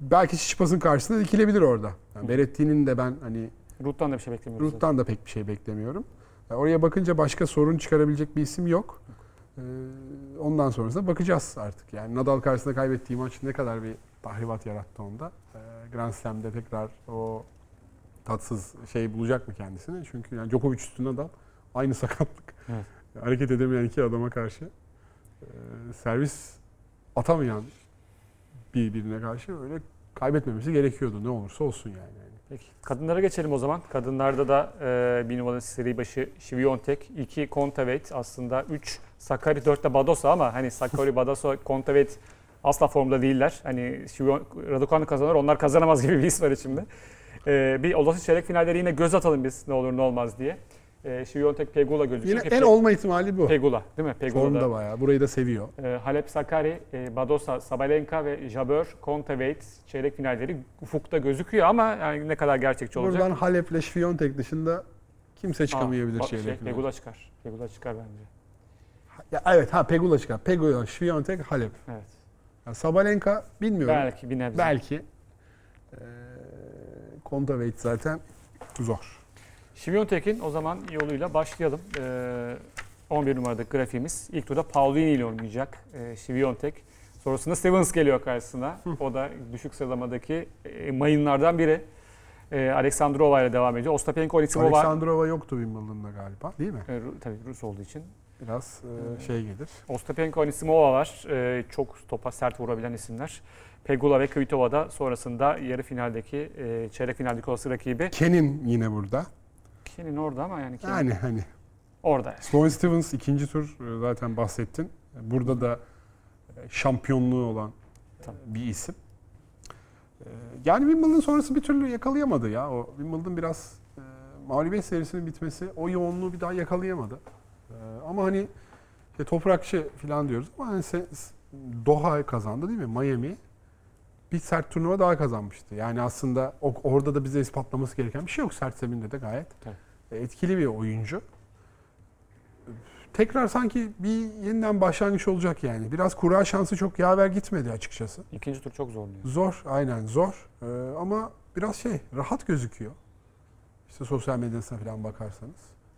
belki Çiçipas'ın karşısında dikilebilir orada. Yani Beretti'nin de ben hani Ruth'tan da bir şey beklemiyoruz. zaten. Ruth'tan da pek bir şey beklemiyorum. Yani oraya bakınca başka sorun çıkarabilecek bir isim yok. Ee, ondan sonrasında bakacağız artık. Yani Nadal karşısında kaybettiği maç ne kadar bir tahribat yarattı onda. Ee, Grand Slam'de tekrar o tatsız şey bulacak mı kendisini? Çünkü yani Djokovic üstünde Nadal aynı sakatlık. Evet. Hareket edemeyen iki adama karşı e, servis atamayan birbirine karşı öyle kaybetmemesi gerekiyordu. Ne olursa olsun yani. Peki. Kadınlara geçelim o zaman. Kadınlarda da e, bir numaralı seri başı Şiviyontek, 2 Kontaveit aslında 3 Sakari 4 de Badosa ama hani Sakari, Badosa, Kontaveit asla formda değiller. Hani Şivion, Raducanu kazanır onlar kazanamaz gibi bir his var içimde. E, bir olası çeyrek finalleri yine göz atalım biz ne olur ne olmaz diye. E, Şiviyontek Pegula gözüküyor. Yine ki en olma ihtimali bu. Pegula değil mi? Pegula Formda da. bayağı. Burayı da seviyor. E, Halep Sakari, e, Badosa, Sabalenka ve Jabeur, Kontaveit çeyrek finalleri ufukta gözüküyor ama yani ne kadar gerçekçi olacak? Buradan Halep'le Şviyontek dışında kimse çıkamayabilir Aa, bak, şeyle. şey, Pegula çıkar. Pegula çıkar bence. Ya evet ha Pegula çıkar. Pegula, Şviyontek, Halep. Evet. Ya Sabalenka bilmiyorum. Belki bir nebze. Belki. Ee, Kontaveit zaten zor. Şiviyontek'in o zaman yoluyla başlayalım. Ee, 11 numaradaki grafiğimiz. İlk turda Paulini ile oynayacak ee, Şiviyontek. Sonrasında Stevens geliyor karşısına. O da düşük sıralamadaki e, mayınlardan biri. Ee, Aleksandrova ile devam ediyor. Ostapenko, Anisimova. Aleksandrova yoktu Wimbledon'da galiba değil mi? Ee, Ru- tabii Rus olduğu için. Biraz e, şey gelir. Ostapenko, Anisimova var. Ee, çok topa sert vurabilen isimler. Pegula ve Kvitova da sonrasında yarı finaldeki, e, çeyrek finaldeki olası rakibi. Kenin yine burada. Kenin orada ama yani Kenin Yani hani orada. Sloane Stevens ikinci tur e, zaten bahsettin. Burada da e, şampiyonluğu olan e, Tabii. bir isim. E, Yani Wimbledon sonrası bir türlü yakalayamadı ya. O Wimbledon biraz e, mağlubiyet serisinin bitmesi o yoğunluğu bir daha yakalayamadı. E, Ama hani işte toprakçı falan diyoruz ama hani se- s- Doha kazandı değil mi? Miami bir sert turnuva daha kazanmıştı. Yani aslında orada da bize ispatlaması gereken bir şey yok. Sert zeminde de gayet Tabii. E, etkili bir oyuncu. Tekrar sanki bir yeniden başlangıç olacak yani. Biraz kura şansı çok yaver gitmedi açıkçası. İkinci tur çok zorluyor. Zor, aynen zor. Ee, ama biraz şey, rahat gözüküyor. İşte sosyal medyasına falan bakarsanız.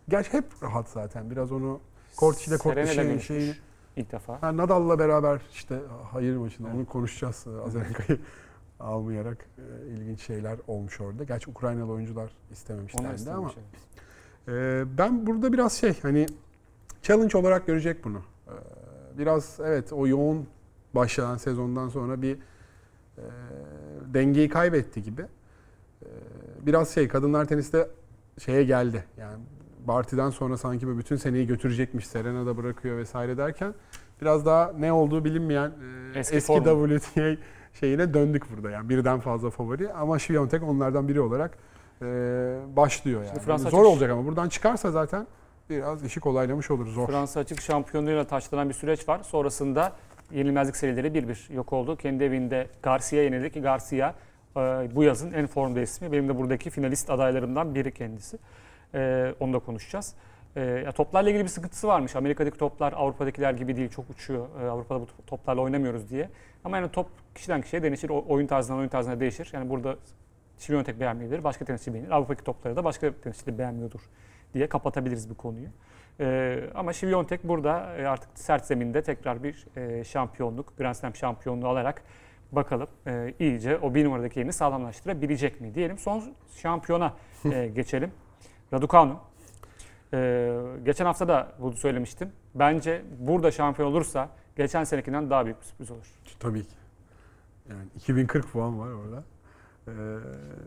Gerçi hep rahat zaten. Biraz onu kort içinde kort dışı görüşmüş şeyini. ilk defa. Ha, Nadal'la beraber işte hayır maçında Evet. onu konuşacağız. Azarenka'yı almayarak e, ilginç şeyler olmuş orada. Gerçi Ukraynalı oyuncular istememişlerdi ama. evet. Ee, ben burada biraz şey hani challenge olarak görecek bunu. Ee, biraz evet o yoğun başlayan sezondan sonra bir e, dengeyi kaybetti gibi. Ee, biraz şey kadınlar teniste şeye geldi. Yani Barty'den sonra sanki böyle bütün seneyi götürecekmiş Serena da bırakıyor vesaire derken biraz daha ne olduğu bilinmeyen e, Eski eski. WTA şeyine döndük burada. Yani birden fazla favori ama Świątek onlardan biri olarak e, başlıyor yani. Fransa zor açık- olacak ama buradan çıkarsa zaten biraz işi kolaylamış olur. Zor. Fransa açık şampiyonluğuyla taçlanan bir süreç var. Sonrasında yenilmezlik serileri bir bir yok oldu. Kendi evinde Garcia yenildi ki Garcia e, bu yazın en formda ismi. Benim de buradaki finalist adaylarımdan biri kendisi. E, onu da konuşacağız. E, ya toplarla ilgili bir sıkıntısı varmış. Amerika'daki toplar Avrupa'dakiler gibi değil. Çok uçuyor. E, Avrupa'da bu toplarla oynamıyoruz diye. Ama yani top kişiden kişiye değişir. O- Oyun tarzından oyun tarzına değişir. Yani burada Şiviyontek beğenmeyebilir. Başka tenisçi beğenir. Avrupa'daki topları da başka tenisçi de beğenmiyordur diye kapatabiliriz bu konuyu. E, ama Şiviyontek burada e, artık sert zeminde tekrar bir e, şampiyonluk, Grand Slam şampiyonluğu alarak bakalım e, iyice o bir numaradaki yerini sağlamlaştırabilecek mi diyelim. Son şampiyona e, geçelim. Raducanu. E, geçen hafta da bunu söylemiştim. Bence burada şampiyon olursa geçen senekinden daha büyük bir sürpriz olur. Tabii ki. Yani 2040 puan var orada. Ee,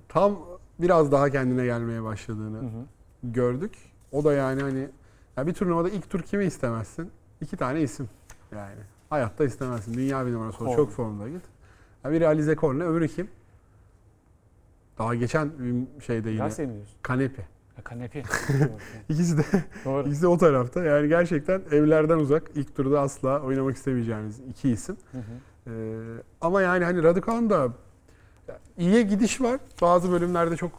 tam biraz daha kendine gelmeye başladığını Hı hı. gördük. O da yani hani ya bir turnuvada ilk tur kimi istemezsin? İki tane isim yani. Hayatta istemezsin. Dünya bir numarası ol. Korne. Çok formda git. Ya biri Alize Korne, öbürü kim? Daha geçen şeyde yine seviniyorsun. Kanepi. Kanepi. İkisi de Doğru. ikisi de o tarafta. Yani gerçekten evlerden uzak. İlk turda asla oynamak istemeyeceğiniz iki isim. Hı hı. Ee, ama yani hani Raducan da iyiye gidiş var. Bazı bölümlerde çok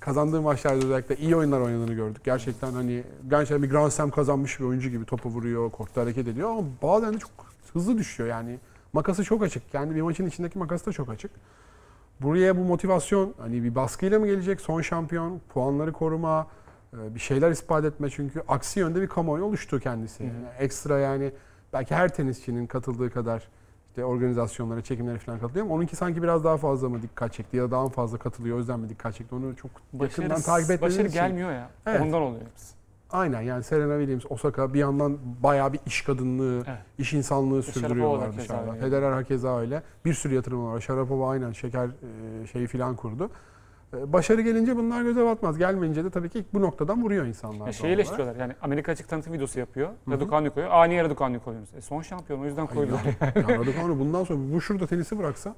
kazandığı maçlarda özellikle iyi oyunlar oynadığını gördük. Gerçekten hani gerçekten bir Grand Slam kazanmış bir oyuncu gibi topu vuruyor, kortta hareket ediyor ama bazen de çok hızlı düşüyor yani. Makası çok açık. Kendi bir maçın içindeki makası da çok açık. Buraya bu motivasyon hani bir baskıyla mı gelecek? Son şampiyon, puanları koruma, e, bir şeyler ispat etme çünkü aksi yönde bir kamuoyu oluştu kendisi. Yani ekstra yani belki her tenisçinin katıldığı kadar işte organizasyonlara, çekimlere falan katılıyor ama onunki sanki biraz daha fazla mı dikkat çekti ya da daha fazla katılıyor o yüzden mi dikkat çekti onu çok yakından Başarı, takip etmediğiniz başarı için. gelmiyor ya. Evet. Ondan oluyor hepsi. Aynen yani Serena Williams, Osaka bir yandan bayağı bir iş kadınlığı, Evet. iş insanlığı sürdürüyorlar dışarıda. Federer hakeza öyle. Bir sürü yatırım var. Sharapova aynen şeker e, şeyi filan kurdu. E, Başarı gelince bunlar göze batmaz. Gelmeyince de tabii ki bu noktadan vuruyor insanlar. Ya doğal şeyi eleştiriyorlar yani Amerika açık tanıtım videosu yapıyor. Raducanu koyuyor. Aa niye Raducanu koyuyorsunuz? E, son şampiyon o yüzden koydular. ya Raducanu bundan sonra bu şurada tenisi bıraksa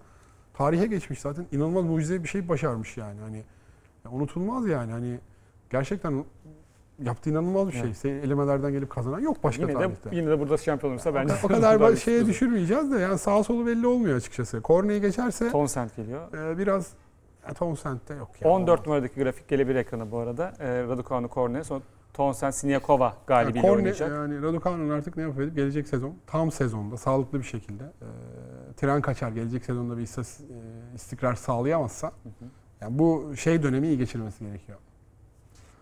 tarihe geçmiş zaten. inanılmaz mucize bir şey başarmış yani. Hani unutulmaz yani. Hani gerçekten yaptığı inanılmaz bir şey. Evet. Şey, elemelerden gelip kazanan yok başka yine de tarihte. yine de burada şampiyon olursa O bence o kadar ba- büyük şeye düşürmeyeceğiz de yani sağ solu belli olmuyor açıkçası. Korneyi geçerse Townsend geliyor. e, biraz ya, Townsend'de yok ya. 14 numaradaki grafik gelebilir ekrana bu arada. E, Raducanu Korne. Sonra Townsend Siniakova Yani galibiyle Korne oynayacak. yani Raducanu'nun artık ne yapıp edip gelecek sezon tam sezonda sağlıklı bir şekilde e, tren kaçar gelecek sezonda bir istas- e, istikrar sağlayamazsa Hı hı. yani bu şey dönemi iyi geçirmesi gerekiyor.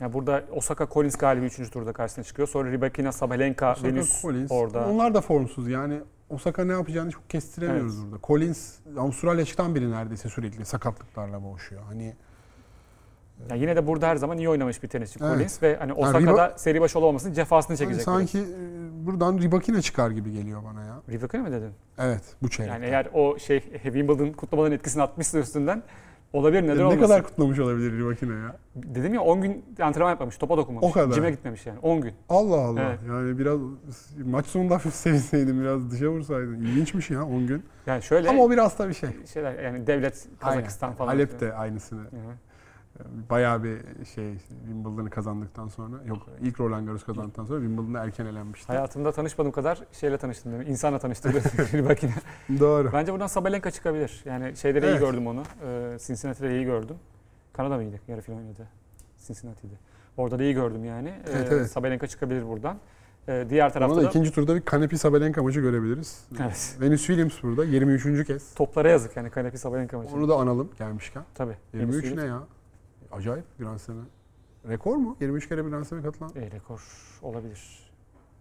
Yani burada Osaka Collins galibi 3. turda karşısına çıkıyor. Sonra Rybakina, Sabalenka, Osaka, Venus Collins, orada. Onlar da formsuz yani Osaka ne yapacağını çok kestiremiyoruz Evet. burada. Collins Avustralya biri neredeyse sürekli sakatlıklarla boğuşuyor. Hani Yani yine de burada her zaman iyi oynamış bir tenisçi Evet. Collins ve hani Yani Osaka'da seri başı olmamasının cefasını hani çekecek. sanki e, buradan Ribakina çıkar gibi geliyor bana ya. biraz. Rybakina mı dedin? Evet bu çeyrek. Yani eğer o şey Wimbledon kutlamaların etkisini atmışsa üstünden olabilir neden ne olmasın. kadar kutlamış olabilir Ribakina ya? Dedim ya 10 gün antrenman yapmamış, topa dokunmamış. O kadar. Cime gitmemiş yani 10 gün. Allah Allah. Evet. Yani biraz maç sonunda hafif sevinseydin, biraz dışa vursaydın. İlginçmiş ya 10 gün. Yani şöyle Ama o biraz da bir şey. şeyler yani devlet Kazakistan Aynen. falan. Halep de aynısını. Hı hı. Bayağı bir şey Wimbledon'ı kazandıktan sonra yok ilk Roland Garros kazandıktan sonra Wimbledon'da erken elenmişti. Hayatımda tanışmadığım kadar şeyle tanıştım değil mi? İnsanla tanıştım. Rybakina. Doğru. Bence buradan Sabalenka çıkabilir. Yani şeyde de iyi Evet. gördüm onu. Ee, Cincinnati'de iyi gördüm. Kanada mıydı? Yarı final oynadı. Cincinnati'de. Orada da iyi gördüm yani. Ee, Evet, evet. Sabalenka çıkabilir buradan. Ee, diğer tarafta da da ikinci turda bir Kanepi Sabalenka maçı görebiliriz. Evet. Venus Williams burada 23. kez. toplara yazık yani Kanepi Sabalenka maçı. Onu da analım gelmişken. Tabii. 23 Venus ne ya? Acayip Grand Slam'e. Rekor mu? 23 kere bir Grand Slam'e katılan. E, rekor olabilir.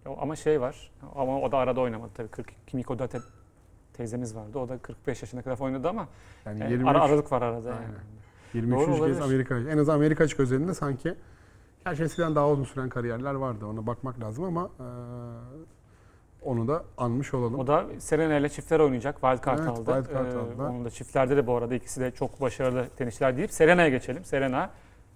O- Ama şey var. Ama o da arada oynamadı tabii. 40 Kimiko da te- teyzemiz vardı. O da 45 yaşına kadar oynadı ama Yani yani 23, ara aralık var arada. Aynen. Yani. 23. Doğru kez. Amerika. En azından Amerika açık özelinde sanki Gerçi eskiden daha uzun süren kariyerler vardı. Ona bakmak lazım ama eee, onu da anmış olalım. O da Serena ile çiftler oynayacak. Wildcard Evet, aldı. wildcard Ee, aldılar. Onun da çiftlerde de bu arada ikisi de çok başarılı tenisçiler deyip Serena'ya geçelim. Serena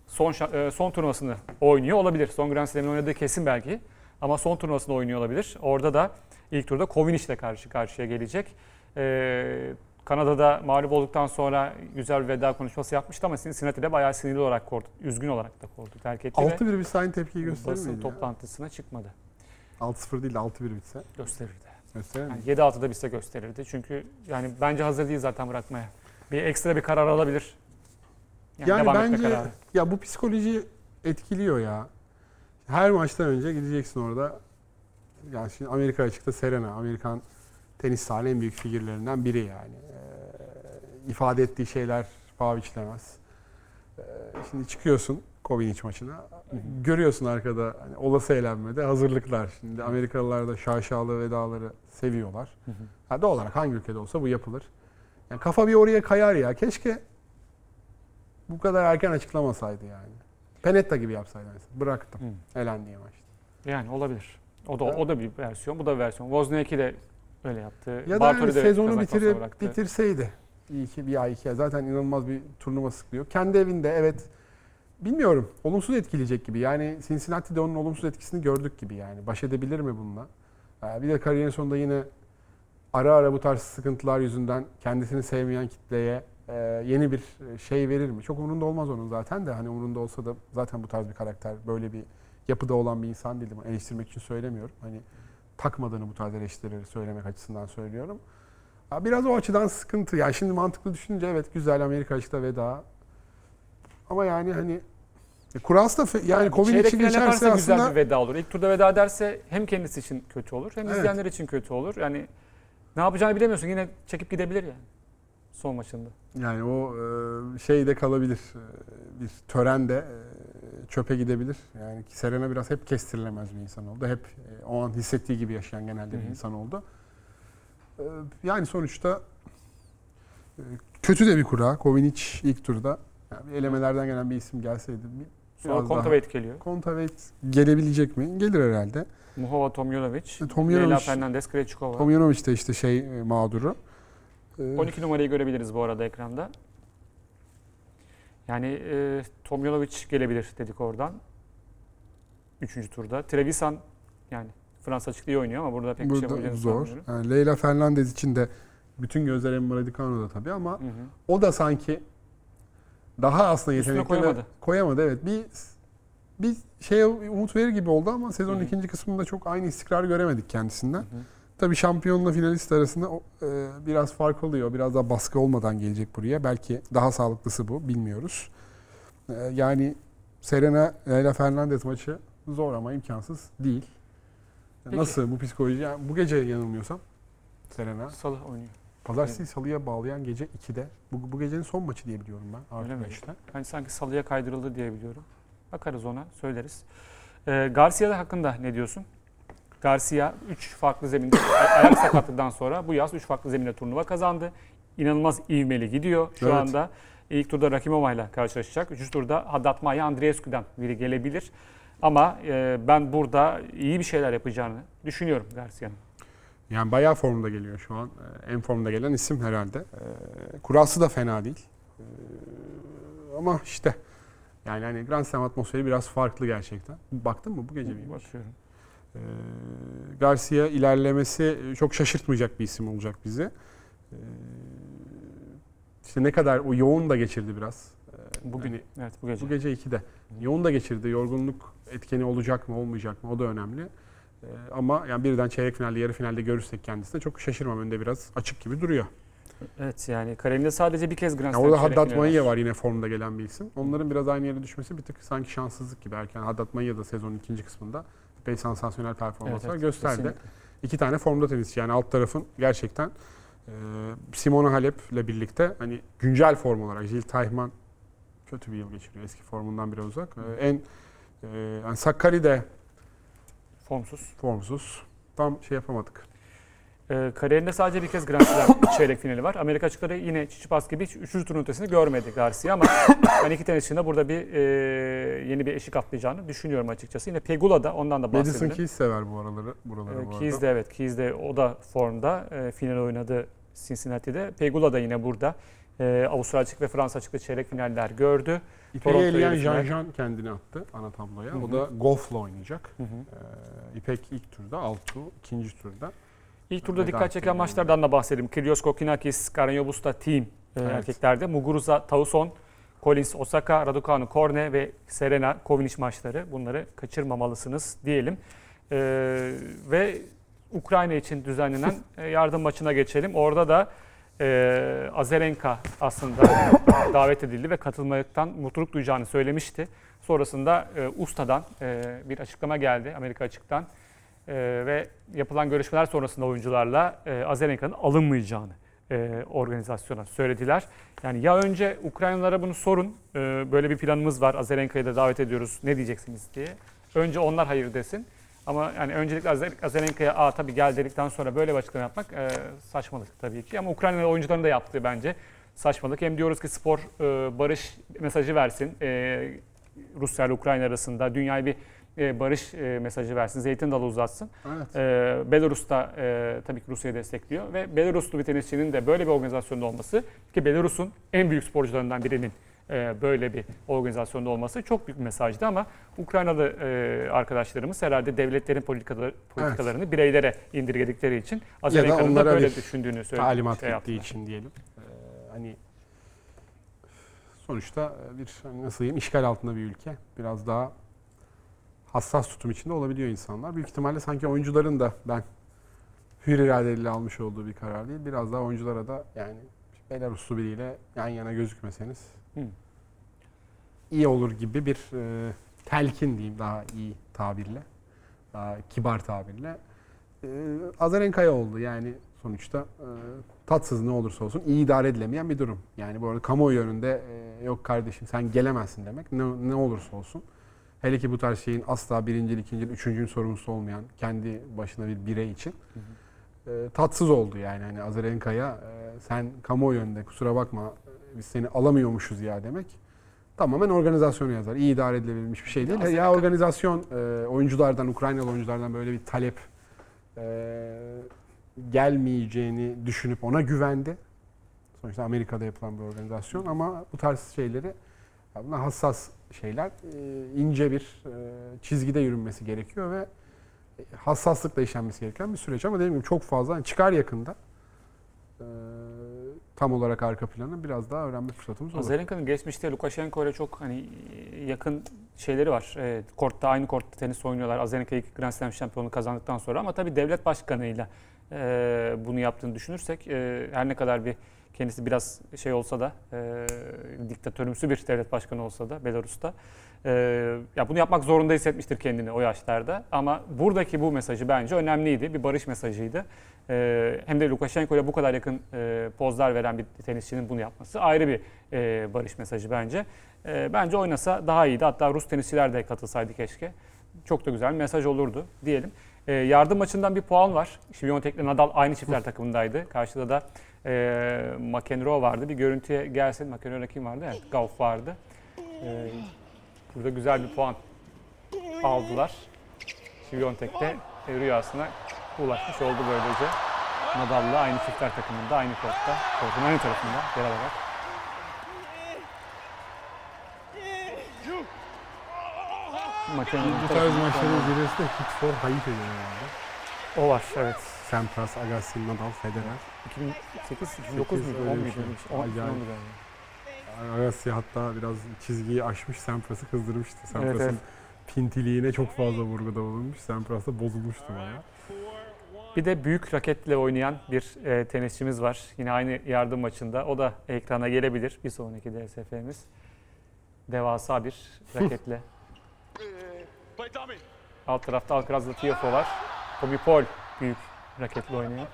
son e, son turnuvasını oynuyor olabilir. Son Grand Slam'in oynadığı kesin belki. Ama son turnuvasını oynuyor olabilir. Orada da ilk turda Kovinic ile karşı karşıya gelecek. Ee, Kanada'da mağlup olduktan sonra güzel bir veda konuşması yapmıştı ama Cincinnati'de bayağı sinirli olarak korktu. Üzgün olarak da korktu. Terk etti 6-1 ve bir sayın tepkiyi gösterir basın ya? toplantısına çıkmadı. 6-0 değil de 6-1 bitse Gösterirdi. gösterir Yani mi? 7-6'da bitse gösterirdi. Çünkü yani bence hazır değil zaten bırakmaya. Bir ekstra bir karar alabilir. Yani, Yani devam etme bence kararı. ya bu psikoloji etkiliyor ya. Her maçtan önce gideceksin orada. Yani şimdi Amerika açıkta Serena, Amerikan tenis tarihinin en büyük figürlerinden biri yani. Ee, ifade ettiği şeyler paha biçilemez. Ee, şimdi çıkıyorsun Kovinic maçına. Görüyorsun arkada hani olası eğlenmede hazırlıklar. Şimdi Amerikalılar da şaşalı vedaları seviyorlar. Hı hı. Ha, doğal olarak hangi ülkede olsa bu yapılır. Yani kafa bir oraya kayar ya. Keşke bu kadar erken açıklamasaydı yani. Penetta gibi yapsaydı. mesela. Bıraktım. Hı. Elendiği maçta. Yani olabilir. O da Evet. o da bir versiyon, bu da bir versiyon. Wozniacki de öyle yaptı. Ya da yani sezonu bitirip, bıraktı. bitirseydi. Bir, iki, bir ay iki ay. Zaten inanılmaz bir turnuva sıkılıyor. Kendi evinde evet bilmiyorum. Olumsuz etkileyecek gibi. Yani Cincinnati'de onun olumsuz etkisini gördük gibi yani. Baş edebilir mi bununla? Ee, Bir de kariyerin sonunda yine ara ara bu tarz sıkıntılar yüzünden kendisini sevmeyen kitleye e, yeni bir şey verir mi? Çok umurunda olmaz onun zaten de. Hani umurunda olsa da zaten bu tarz bir karakter, böyle bir yapıda olan bir insan değilim. Eleştirmek için söylemiyorum. Hani takmadığını bu tarz eleştirileri söylemek açısından söylüyorum. Biraz o açıdan sıkıntı. Yani şimdi mantıklı düşününce evet güzel Amerika açıkta veda. Ama yani hani e, Kuras da fe- yani Covid Çeyrek için geçerse güzel aslında bir veda olur. İlk turda veda ederse hem kendisi için kötü olur hem Evet. izleyenler için kötü olur. Yani ne yapacağını bilemiyorsun. Yine çekip gidebilir yani. Son maçında. yani o e, şey de kalabilir. E, Bir tören de e, çöpe gidebilir. Yani Serena biraz hep kestirilemez bir insan oldu. Hep e, o an hissettiği gibi yaşayan genelde bir insan oldu. E, Yani sonuçta e, kötü de bir kura. Kovinic ilk turda. Yani elemelerden gelen bir isim gelseydi bir Sonra Kontaveit geliyor. Kontaveit gelebilecek mi? Gelir herhalde. Muhova Tomjanovic, Tomjanovic- Leyla Fernandez, Krejcikova. Tomjanovic de işte şey e, mağduru. Ee, 12 numarayı görebiliriz bu arada ekranda. Yani e, Tomjanovic gelebilir dedik oradan. Üçüncü turda. Trevisan yani Fransa açık iyi oynuyor ama burada pek bir şey Burada zor. Yani Leyla Fernandez için de bütün gözler Emma Raducanu'da tabii ama Hı hı. o da sanki daha aslında yetenekli. koyamadı. Koyamadı evet. Bir bir şeye umut verir gibi oldu ama sezonun Hı hı. ikinci kısmında çok aynı istikrarı göremedik kendisinden. Hı hı. Tabii şampiyonla finalist arasında e, biraz fark oluyor. Biraz daha baskı olmadan gelecek buraya. Belki daha sağlıklısı bu. Bilmiyoruz. E, yani Serena Leyla Fernandez maçı zor ama imkansız değil. Peki. Nasıl bu psikoloji? Yani bu gece yanılmıyorsam Serena. Salı oynuyor. Pazartesi salıya bağlayan gece 2'de. Bu, bu gecenin son maçı diye biliyorum ben. Öyle mi? 5'te. Yani sanki salıya kaydırıldı diye biliyorum. Bakarız ona, söyleriz. Ee, Garcia hakkında ne diyorsun? Garcia 3 farklı zeminde ay- ayak sakatlıktan sonra bu yaz 3 farklı zeminde turnuva kazandı. İnanılmaz ivmeli gidiyor şu Evet. anda. İlk turda Rakimova ile karşılaşacak. Üçüncü turda Haddad Maya Andreescu'dan biri gelebilir. Ama e, ben burada iyi bir şeyler yapacağını düşünüyorum Garcia'nın. Yani bayağı formda geliyor şu an. Ee, En formda gelen isim herhalde. Ee, Kurası da fena değil. Ee, Ama işte yani hani Grand Slam atmosferi biraz farklı gerçekten. Baktın mı bu gece maç? Bakıyorum. Ee, Garcia ilerlemesi çok şaşırtmayacak bir isim olacak bizi. Ee, İşte ne kadar o yoğun da geçirdi biraz. Ee, Bugün, hani evet bu gece. bu gece 2'de. Yoğun da geçirdi. Yorgunluk etkeni olacak mı olmayacak mı o da önemli. Ee, ama yani birden çeyrek finalde yarı finalde görürsek kendisine çok şaşırmam. Önde biraz açık gibi duruyor. Evet yani kariyerinde sadece bir kez Grand Yani Slam orada çeyrek Haddad Maya var yine formda gelen bir isim. Onların biraz aynı yere düşmesi bir tık sanki şanssızlık gibi. Erken Haddad Maya da sezonun ikinci kısmında epey sansasyonel performanslar Evet, evet, gösterdi. kesinlikle. İki tane formda tenisçi yani alt tarafın gerçekten e, Simona Halep'le birlikte hani güncel form olarak Jill Teichmann kötü bir yıl geçiriyor. Eski formundan biraz uzak. E, en e, yani Sakkari de Formsuz. formsuz. Tam şey yapamadık. Ee, kariyerinde sadece bir kez Grand Slam çeyrek finali var. Amerika açıkları yine Çiçipas gibi hiç üçüncü turun ötesini görmedi Garcia ama ben iki tenisçinin de burada bir e, yeni bir eşik atlayacağını düşünüyorum açıkçası. Yine Pegula da ondan da Madison bahsedelim. Keys sever bu araları. Buraları Ee, bu Keys de evet, Keys de o da formda. E, final oynadı Cincinnati'de. Pegula da yine burada. E, Avustralya açık ve Fransa açıkta çeyrek finaller gördü. İpek'i Toronto eleyen. Jean Jean kendini attı ana tabloya. Hı O hı. da golfla oynayacak. Hı hı. Ee, İpek ilk turda, Altu ikinci turda. İlk turda Veda dikkat çeken maçlardan da bahsedelim. Kyrgios Kokinakis, Karen Busta Team e, Evet. erkeklerde. Muguruza Tauson, Collins Osaka, Raducanu Korne ve Serena Kovinic maçları. Bunları kaçırmamalısınız diyelim. E, ve Ukrayna için düzenlenen e, yardım maçına geçelim. Orada da e, Azarenka aslında davet edildi ve katılmaktan mutluluk duyacağını söylemişti. Sonrasında e, USTA'dan e, bir açıklama geldi Amerika açıktan E, ve yapılan görüşmeler sonrasında oyuncularla e, Azarenka'nın alınmayacağını e, organizasyona söylediler. Yani ya önce Ukraynalılara bunu sorun, e, böyle bir planımız var, Azarenka'yı da davet ediyoruz, ne diyeceksiniz diye. Önce onlar hayır desin. Ama yani öncelikle Azarenka'ya Aa, tabii gel dedikten sonra böyle bir açıklama yapmak e, saçmalık tabii ki. Ama Ukraynalı oyuncuların da yaptığı bence saçmalık. Hem diyoruz ki spor e, barış mesajı versin e, Rusya ile Ukrayna arasında. Dünyaya bir e, barış e, mesajı versin, zeytin dalı uzatsın. Evet. E, Belarus da e, tabii ki Rusya'yı destekliyor ve Belaruslu bir tenisçinin de böyle bir organizasyonda olması ki Belarus'un en büyük sporcularından birinin böyle bir organizasyonda olması çok büyük bir mesajdı ama Ukraynalı e, arkadaşlarımız herhalde devletlerin politikaları, politikalarını bireylere indirgedikleri için Azarenka'nın da böyle düşündüğünü söyledi. Talimat şey yaptılar. için diyelim. Ee, hani sonuçta bir hani nasıl diyeyim işgal altında bir ülke. Biraz daha hassas tutum içinde olabiliyor insanlar. Büyük ihtimalle sanki oyuncuların da ben hür iradeyle almış olduğu bir karar değil. Biraz daha oyunculara da yani Belaruslu biriyle yan yana gözükmeseniz Hı. iyi olur gibi bir e, telkin diyeyim daha iyi tabirle. Daha kibar tabirle. E, Azarenkaya oldu yani sonuçta e, tatsız ne olursa olsun iyi idare edilemeyen bir durum. Yani bu arada kamuoyu önünde e, yok kardeşim sen gelemezsin demek ne, ne olursa olsun. Hele ki bu tarz şeyin asla birincil, ikincil, üçüncül sorumlusu olmayan kendi başına bir birey için e, tatsız oldu yani. Hani Azarenkaya e, sen kamuoyu önünde kusura bakma biz seni alamıyormuşuz ya demek tamamen organizasyonu yazar. İyi idare edilebilmiş bir şey değil. Ya organizasyon e, oyunculardan, Ukraynalı oyunculardan böyle bir talep e, gelmeyeceğini düşünüp ona güvendi. Sonuçta Amerika'da yapılan bir organizasyon ama bu tarz şeyleri bunlar hassas şeyler. E, ince bir e, çizgide yürünmesi gerekiyor ve hassaslıkla işlenmesi gereken bir süreç ama dediğim gibi çok fazla yani çıkar yakında e, tam olarak arka planı biraz daha öğrenme fırsatımız olur. Azarenka'nın geçmişte Lukashenko ile çok hani yakın şeyleri var. E, kortta aynı kortta tenis oynuyorlar. Azarenka ilk Grand Slam şampiyonluğu kazandıktan sonra ama tabii devlet başkanıyla e, bunu yaptığını düşünürsek e, her ne kadar bir kendisi biraz şey olsa da e, diktatörümsü bir devlet başkanı olsa da Belarus'ta e, ya bunu yapmak zorunda hissetmiştir kendini o yaşlarda ama buradaki bu mesajı bence önemliydi. Bir barış mesajıydı. E, hem de Lukashenko ile bu kadar yakın e, pozlar veren bir tenisçinin bunu yapması ayrı bir e, barış mesajı bence. E, bence oynasa daha iyiydi. Hatta Rus tenisçiler de katılsaydı keşke. Çok da güzel bir mesaj olurdu diyelim. E, yardım maçından bir puan var. Şiviyontek ile Nadal aynı çiftler takımındaydı. Karşıda da e, McEnroe vardı. Bir görüntüye gelsin. McEnroe'da kim vardı? Evet, Gauff vardı. E, burada güzel bir puan aldılar. Şiviyontek de e, rüyasına ulaşmış oldu böylece. Nadal'la aynı çiftler takımında, aynı kortta, kortun aynı tarafında yer alarak. Bu tarz maçların zirvesi de Hit for Hayit ediyor. O var evet. Sampras, Agassi, Nadal, Federer. 2008, 2009 muydu? öyle 10 bir muydu? şey. öyle bir. 10 Acayip. 10'du galiba. Agassi hatta biraz çizgiyi aşmış, Sampras'ı kızdırmıştı. Sampras'ın evet. pintiliğine çok fazla vurguda bulunmuş. Sampras da bozulmuştu bayağı. Bir de büyük raketle oynayan bir e, tenisçimiz var. Yine aynı yardım maçında. O da ekrana gelebilir bir sonraki DSF'miz. Devasa bir raketle. Alt tarafta Alcaraz'la Tiafoe var. Tommy Paul büyük raketle oynuyor.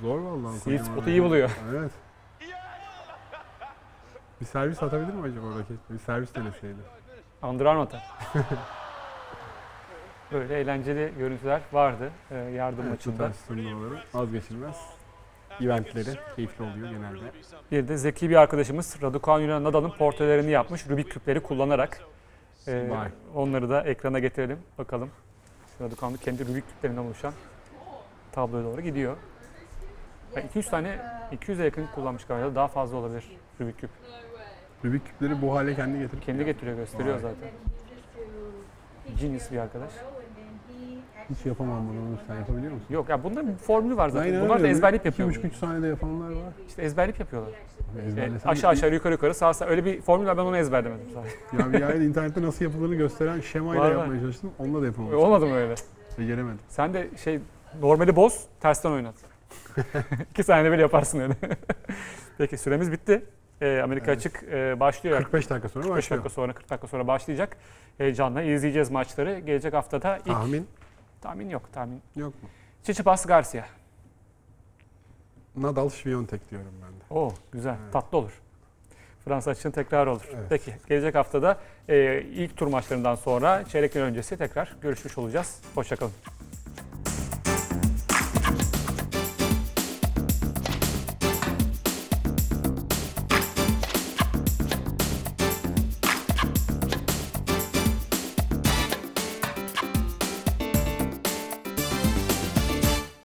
Zor vallahi. Sweet spot'u iyi buluyor. Evet. Bir servis atabilir mi acaba raketle? Bir servis deneseydi. Under Armour'da. Böyle eğlenceli görüntüler vardı e, yardım Evet, maçında. turnuvaları vazgeçilmez. Eventleri keyifli oluyor genelde. Bir de zeki bir arkadaşımız Raducan Yunan Nadal'ın portrelerini yapmış Rubik küpleri kullanarak. Vay. onları da ekrana getirelim bakalım. Raducan'ın kendi Rubik küplerinden oluşan tabloya doğru gidiyor. 200 tane 200'e yakın kullanmış galiba daha fazla olabilir Rubik küp. Rubik küpleri bu hale kendi getirip Kendi getiriyor gösteriyor Vay. zaten. Genius bir arkadaş. hiç yapamam bunu. Sen yapabiliyor musun? Yok ya bunların bir formülü var zaten. Aynen Bunlar da ezberleyip buçuk üç saniyede yapanlar var. İşte ezberleyip yapıyorlar. Ee, Ezberlesen aşağı aşağı yukarı yukarı sağ sağ öyle bir formül var ben onu ezberlemedim zaten. Ya bir yerde internette nasıl yapıldığını gösteren şemayla Var, var. yapmaya çalıştım. Onunla da yapamadım. Olmadı mı öyle? Beceremedim. Sen de şey normali boz, tersten oynat. İki saniyede bir yaparsın öyle. Peki süremiz bitti. Ee, Amerika Evet. açık e, başlıyor. 45 dakika sonra 45 başlıyor. dakika sonra 40 dakika sonra başlayacak. Heyecanla izleyeceğiz maçları. Gelecek haftada ilk Tahmin tahmin yok tahmin. yok mu? Tsitsipas Garcia. Nadal Świątek diyorum ben de. Oo güzel Evet. tatlı olur. Fransa açığın tekrar olur. Evet. Peki gelecek haftada e, ilk tur maçlarından sonra çeyrek final öncesi tekrar görüşmüş olacağız. Hoşçakalın.